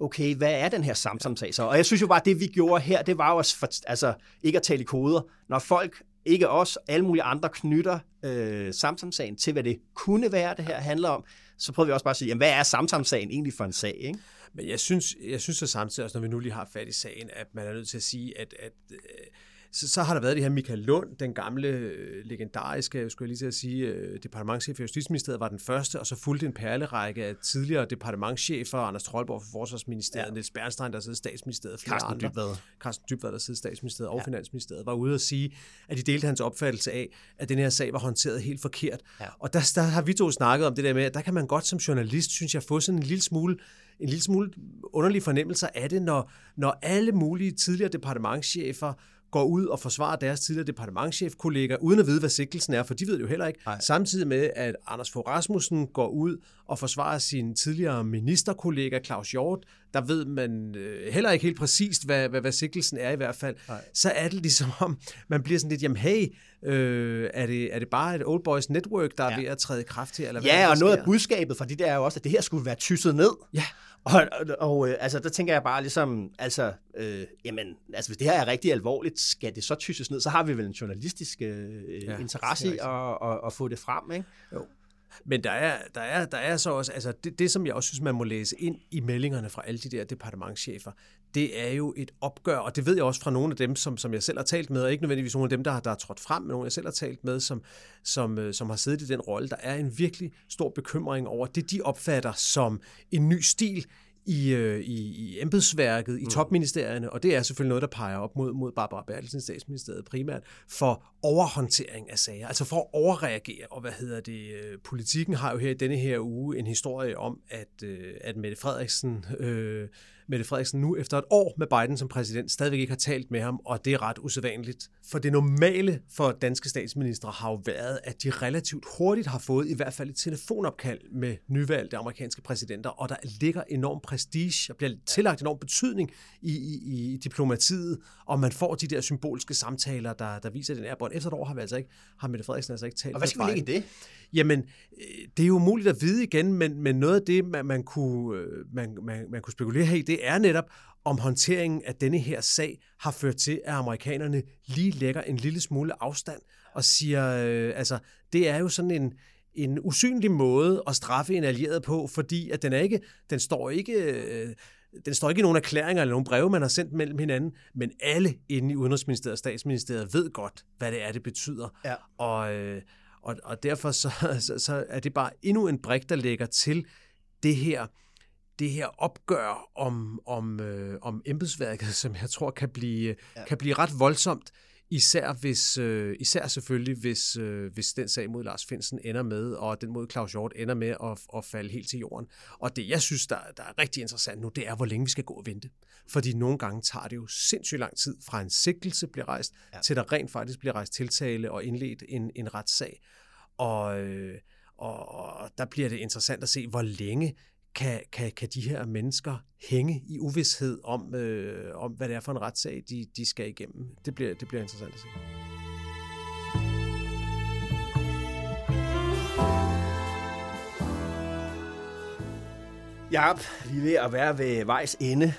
okay, hvad er den her samsamsag så? Og jeg synes jo bare, at det vi gjorde her, det var jo også for, altså, ikke at tale i koder. Når folk, ikke os, alle mulige andre knytter øh, samsamsagen til, hvad det kunne være, det her handler om, så prøver vi også bare at sige, jamen, hvad er samsamsagen egentlig for en sag? Ikke? Men jeg synes, jeg synes så samtidig også, altså, når vi nu lige har fat i sagen, at man er nødt til at sige, at, at øh, så, så har der været det her Michael Lund, den gamle øh, legendariske, skulle jeg lige til at sige, øh, departementchef i Justitsministeriet var den første, og så fulgte en perlerække af tidligere departementchefer, Anders Troldborg for Forsvarsministeriet, ja. Niels Bernstein, der sidder i statsministeriet, Carsten. Dybvad. Carsten Dybvad, der sidder i statsministeriet og ja. Finansministeriet, var ude at sige, at de delte hans opfattelse af, at den her sag var håndteret helt forkert. Ja. Og der, der har vi to snakket om det der med, at der kan man godt som journalist, synes jeg, få sådan en lille smule en lille smule underlig fornemmelse af det, når, når alle mulige tidligere departementchefer går ud og forsvarer deres tidligere departementchef-kolleger, uden at vide, hvad sigtelsen er, for de ved det jo heller ikke. Nej. Samtidig med, at Anders Fogh Rasmussen går ud og forsvarer sin tidligere ministerkollega Claus Hjort, der ved man øh, heller ikke helt præcist, hvad, hvad, hvad sigtelsen er i hvert fald. Nej. Så er det ligesom [LAUGHS] om, man bliver sådan lidt, jamen hey, øh, er, det, er det bare et Old Boys Network, der er Ja. ved at træde i kraft her? Eller hvad er Ja, og noget af budskabet fra det der er jo også, at det her skulle være tysset ned. Ja. Og, og, og øh, altså, der tænker jeg bare ligesom, altså, øh, jamen, altså, hvis det her er rigtig alvorligt, skal det så tysses ned, så har vi vel en journalistisk øh, Ja, interesse i at, at, at få det frem, ikke? Men der er, der, er, der er så også, altså det, det som jeg også synes, man må læse ind i meldingerne fra alle de der departementschefer, det er jo et opgør, og det ved jeg også fra nogle af dem, som, som jeg selv har talt med, og ikke nødvendigvis nogle af dem, der, har- der har trådt frem, men nogle jeg selv har talt med, som, som, øh, som har siddet i den rolle. Der er en virkelig stor bekymring over det, de opfatter som en ny stil i, øh, i, i embedsværket, i topministerierne, og det er selvfølgelig noget, der peger op mod, mod Barbara Bertelsen, statsministeriet primært, for overhåndtering af sager, altså for at overreagere, og hvad hedder det, øh, politikken har jo her i denne her uge en historie om, at, øh, at Mette Frederiksen, øh, Mette Frederiksen nu efter et år med Biden som præsident stadigvæk ikke har talt med ham, og det er ret usædvanligt. For det normale for danske statsministre har jo været, at de relativt hurtigt har fået i hvert fald et telefonopkald med nyvalgte amerikanske præsidenter, og der ligger enorm prestige og bliver tillagt enorm betydning i, i, i diplomatiet, og man får de der symbolske samtaler, der, der viser den ærbånd. Efter et år har, vi altså ikke, har Mette Frederiksen altså ikke talt Og hvad med skal vi lægge i det? Jamen, øh, det er jo muligt at vide igen, men, men noget af det, man, man, kunne, øh, man, man, man kunne spekulere her i, det er netop, om håndteringen af denne her sag har ført til, at amerikanerne lige lægger en lille smule afstand og siger, øh, altså, det er jo sådan en, en usynlig måde at straffe en allieret på, fordi at den er ikke, den står ikke, øh, den står ikke i nogen erklæringer eller nogen breve, man har sendt mellem hinanden, men alle inde i Udenrigsministeriet og Statsministeriet ved godt, hvad det er, det betyder. Ja. Og, øh, og, og derfor så, [LAUGHS] så, så er det bare endnu en brik, der lægger til det her, det her opgør om, om, øh, om embedsværket, [LAUGHS] som jeg tror kan blive, ja. kan blive ret voldsomt, især, hvis, øh, især selvfølgelig, hvis, øh, hvis den sag mod Lars Finsen ender med, og den mod Claus Hjort ender med at, at falde helt til jorden. Og det, jeg synes, der, der er rigtig interessant nu, det er, hvor længe vi skal gå og vente. Fordi nogle gange tager det jo sindssygt lang tid, fra en sigtelse bliver rejst, ja. til der rent faktisk bliver rejst tiltale og indledt en, en retssag. Og, øh, og, og der bliver det interessant at se, hvor længe kan, kan, kan de her mennesker hænge i uvidshed om, øh, om hvad det er for en retssag, de, de skal igennem. Det bliver, det bliver interessant at se. Ja, vi er ved at være ved vejs ende.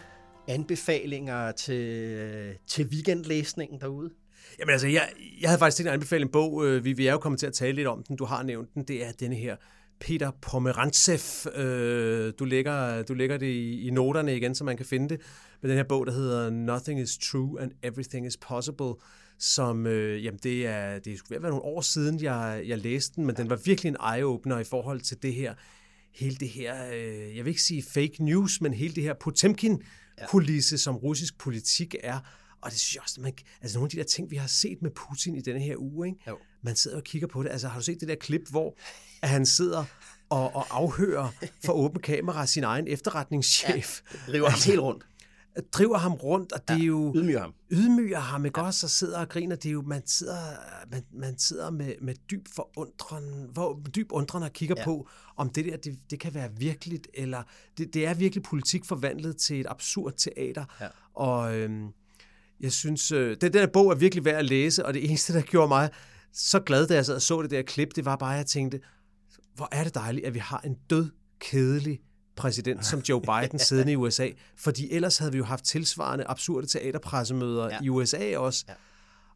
Anbefalinger til, til weekendlæsningen derude? Jamen altså, jeg, jeg havde faktisk tænkt at anbefale en bog. Øh, vi, vi er jo kommet til at tale lidt om den. Du har nævnt den. Det er denne her Peter Pomerantsev. Øh, Du lægger, du lægger det i, i noterne igen, så man kan finde det. Med den her bog, der hedder Nothing is True and Everything is Possible som, øh, jamen det er, det at være nogle år siden, jeg, jeg læste den, men den var virkelig en eye-opener i forhold til det her, hele det her, øh, jeg vil ikke sige fake news, men hele det her Potemkin-kulisse, som russisk politik er. Og det synes jeg også, man, altså nogle af de der ting, vi har set med Putin i denne her uge, ikke? Jo. man sidder og kigger på det. Altså har du set det der klip, hvor at han sidder og, og afhører for åbent kamera sin egen efterretningschef? River ham helt rundt. driver ham rundt, og det er jo... Ydmyger ham. Ydmyger ham, ikke også? Og sidder og griner. Det er jo, man sidder, man, man sidder med, med dyb forundren, hvor, dyb undren og kigger ja. på, om det der, det, det kan være virkeligt, eller det, det er virkelig politik forvandlet til et absurd teater. Ja. Og øhm, jeg synes, øh, den, den her bog er virkelig værd at læse, og det eneste, der gjorde mig så glad, da jeg sad og så det der klip, det var bare, at jeg tænkte, hvor er det dejligt, at vi har en død, kedelig præsident som Joe [LAUGHS] Biden siddende i USA, fordi ellers havde vi jo haft tilsvarende absurde teaterpressemøder ja. i USA også. Ja.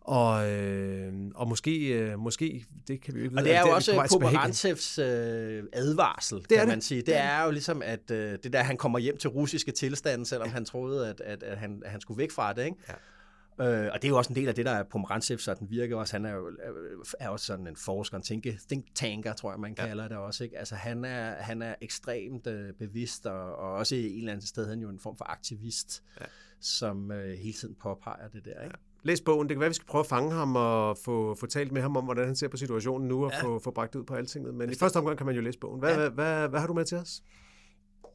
Og, øh, og måske, øh, måske, det kan vi jo ikke vide. Og det er jo også. Pomerantsevs øh, advarsel, Det kan det. man sige. Det er jo ligesom, at øh, det der, han kommer hjem til russiske tilstande, selvom han troede, at, at, at, han, at han skulle væk fra det. Ikke? Ja. Øh, og det er jo også en del af det, der er Pomerantsev, så den virker også. Han er jo er også sådan en forsker, en tænke, think tanker, tror jeg, man kalder ja. det også. Ikke? Altså, han er, han er ekstremt øh, bevidst, og, og også i en eller anden sted, han er jo en form for aktivist, ja. som øh, hele tiden påpeger det der. Ikke? Ja. Læs bogen. Det kan være, vi skal prøve at fange ham og få, få talt med ham om, hvordan han ser på situationen nu, og ja. få, få bragt ud på altinget. Men i første omgang kan man jo læse bogen. Hvad, ja. hvad, hvad, hvad har du med til os?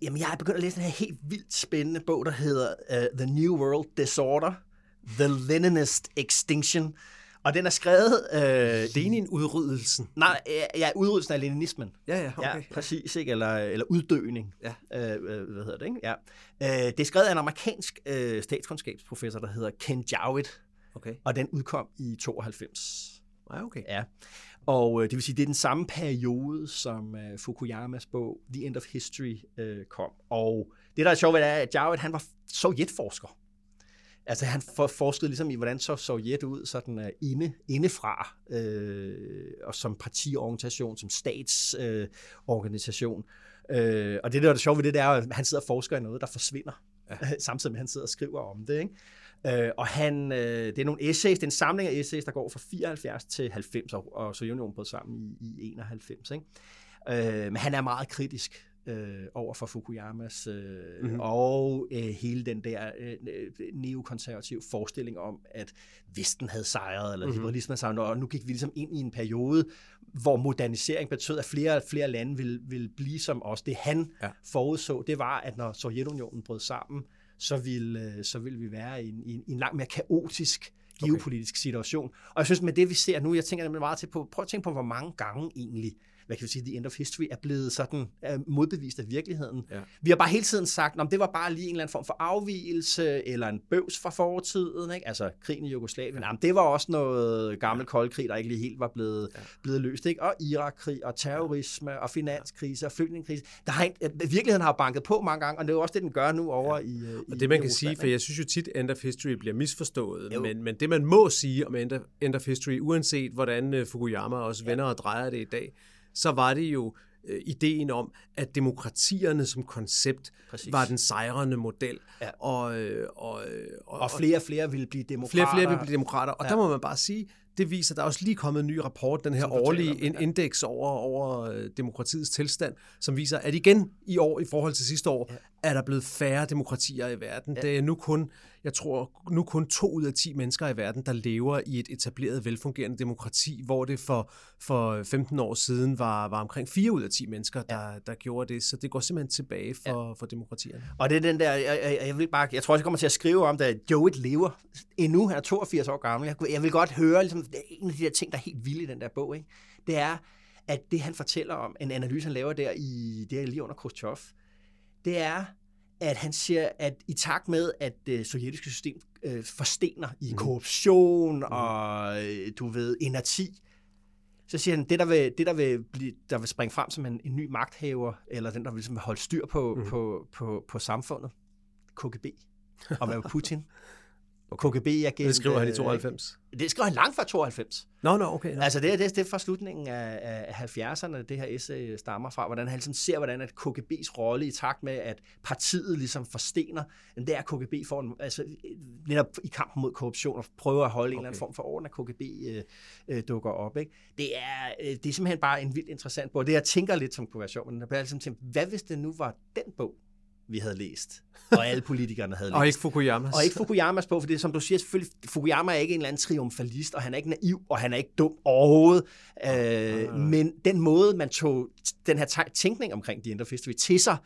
Jamen, jeg har begyndt at læse den her helt vildt spændende bog, der hedder uh, The New World Disorder, The Leninist Extinction. Og den er skrevet... Øh, Lenin-udryddelsen. Nej, ja, udryddelsen af leninismen. Ja, ja, okay. Ja, præcis, ikke? Eller, eller uddøning. Ja. Øh, hvad hedder det, ikke? Ja. Øh, det er skrevet af en amerikansk øh, statskundskabsprofessor, der hedder Ken Jowett. Okay. Og den udkom i 92. Ja, okay. Ja. Og øh, det vil sige, det er den samme periode, som øh, Fukuyamas bog The End of History øh, kom. Og det, der er sjovt ved det, er, at Jowett, han var sovjetforsker. Altså han for, forskede ligesom i, hvordan så Sovjet ud sådan uh, inde, indefra, øh, og som partiorganisation, som statsorganisation. Øh, øh, og det, der er det sjove ved det, det er, at han sidder og forsker i noget, der forsvinder, ja. [LAUGHS] samtidig med, at han sidder og skriver om det. Ikke? Øh, og han, øh, det er nogle essays, det er en samling af essays, der går fra 74 til 90, og, og Sovjetunionen brød sammen i, i 91. Ikke? Øh, men han er meget kritisk øh, over for Fukuyamas øh, mm-hmm. og øh, hele den der øh, neokonservative forestilling om, at Vesten havde sejret, eller mm-hmm. liberalismen havde sejret, og nu gik vi ligesom ind i en periode, hvor modernisering betød, at flere og flere lande ville, ville blive som os. Det han ja. forudså, det var, at når Sovjetunionen brød sammen, så ville, så ville vi være i en, i en langt mere kaotisk geopolitisk okay. situation. Og jeg synes, med det vi ser nu, jeg tænker nemlig meget til på, prøv at tænke på, hvor mange gange egentlig hvad kan vi sige, The End of History er blevet sådan er modbevist af virkeligheden. Ja. Vi har bare hele tiden sagt, at det var bare lige en eller anden form for afvielse, eller en bøvs fra fortiden, ikke? altså krigen i Jugoslavien. Jamen, det var også noget gammel kold krig, der ikke lige helt var blevet, ja. blevet løst. Ikke? Og Irak-krig, og terrorisme, og finanskrise, og flygtningekrise. Der har, virkeligheden har banket på mange gange, og det er jo også det, den gør nu over ja. i Og det man kan sige, for jeg synes jo tit, End of History bliver misforstået, men, men det man må sige om End of, End of History, uanset hvordan Fukuyama også vender ja. og drejer det i dag, så var det jo øh, ideen om, at demokratierne som koncept Præcis. var den sejrende model. Ja. Og, øh, og, øh, og, og flere og flere ville blive demokrater. Flere og flere ville blive demokrater. Og ja. der må man bare sige, det viser, der er også lige kommet en ny rapport, den her årlige om, ja. indeks over, over demokratiets tilstand, som viser, at igen i år, i forhold til sidste år, ja. Er der blevet færre demokratier i verden. Ja. Det er nu kun, jeg tror, nu kun to ud af 10 mennesker i verden, der lever i et etableret, velfungerende demokrati, hvor det for, for 15 år siden var, var omkring 4 ud af 10 mennesker, der, ja. der gjorde det. Så det går simpelthen tilbage for, ja. for demokratierne. Og det er den der, jeg, jeg, jeg vil bare, jeg tror også, jeg kommer til at skrive om det, at Joet lever endnu, han er 82 år gammel. Jeg, jeg vil godt høre, ligesom, en af de der ting, der er helt vilde i den der bog, ikke? det er, at det han fortæller om, en analyse han laver der i det er lige under Khrushchev, det er, at han siger, at i takt med, at det sovjetiske system øh, forstener i mm. korruption mm. og, øh, du ved, inerti, Så siger han, det der vil, det, der vil, blive, der vil springe frem som en, en ny magthaver, eller den, der vil ligesom holde styr på, mm. på, på, på samfundet, KGB, og hvad [LAUGHS] Putin. KGB-agent. Det skriver han i 92. Øh, det skriver han langt fra 92. Nå, no, nå, no, okay. No. Altså det, det, det er fra slutningen af, af 70'erne, det her essay stammer fra, hvordan han ligesom ser, hvordan at KGB's rolle i takt med, at partiet ligesom forstener, det er, at KGB får en, altså, netop i kampen mod korruption og prøver at holde okay. en eller anden form for orden, at KGB øh, øh, dukker op. Ikke? Det, er, øh, det er simpelthen bare en vildt interessant bog. Det jeg tænker lidt, som kunne være sjovt, men jeg bliver ligesom tænkt, hvad hvis det nu var den bog, vi havde læst, [LAUGHS] og alle politikerne havde læst. og ikke Fukuyamas. Og ikke Fukuyamas bog, for det som du siger, selvfølgelig, Fukuyama er ikke en eller anden triumfalist, og han er ikke naiv, og han er ikke dum overhovedet. Øh, men den måde, man tog den her tænkning omkring End of History til sig,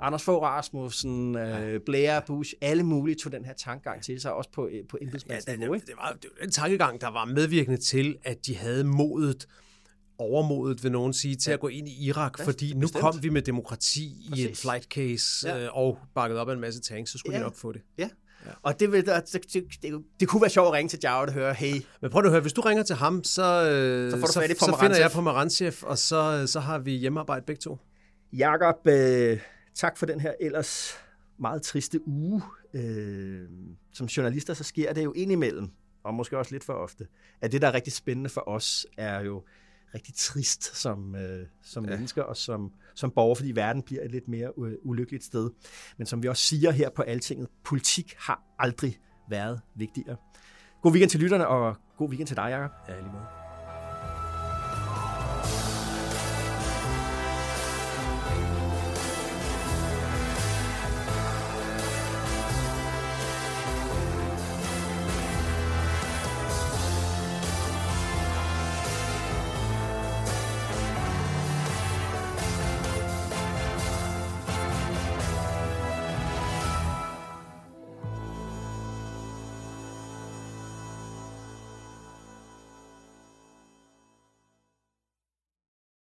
Anders Fogh Rasmussen, øh, Blair, Bush, alle mulige tog den her tankegang til sig, også på, øh, på embedsmandsniveau. Ja, det, det, var, det var en tankegang, der var medvirkende til, at de havde modet overmodet, vil nogen sige, til ja. at gå ind i Irak, ja, fordi nu bestemt. kom vi med demokrati Præcis. i en flight case ja. øh, og bakket op af en masse tanks, så skulle ja. de nok få det. Ja, Ja. Og det, det, det, det, det kunne være sjovt at ringe til Jao og høre, hey. Men prøv at høre, hvis du ringer til ham, så, øh, så, får du så, så finder jeg på Maranchef, og så, så har vi hjemmearbejde begge to. Jakob, øh, tak for den her ellers meget triste uge. Øh, som journalister, så sker det jo indimellem, og måske også lidt for ofte, at det, der er rigtig spændende for os, er jo rigtig trist som, øh, som ja. mennesker og som, som borger, fordi verden bliver et lidt mere ulykkeligt sted. Men som vi også siger her på Altinget, politik har aldrig været vigtigere. God weekend til lytterne, og god weekend til dig, Jacob. Ja, lige måde.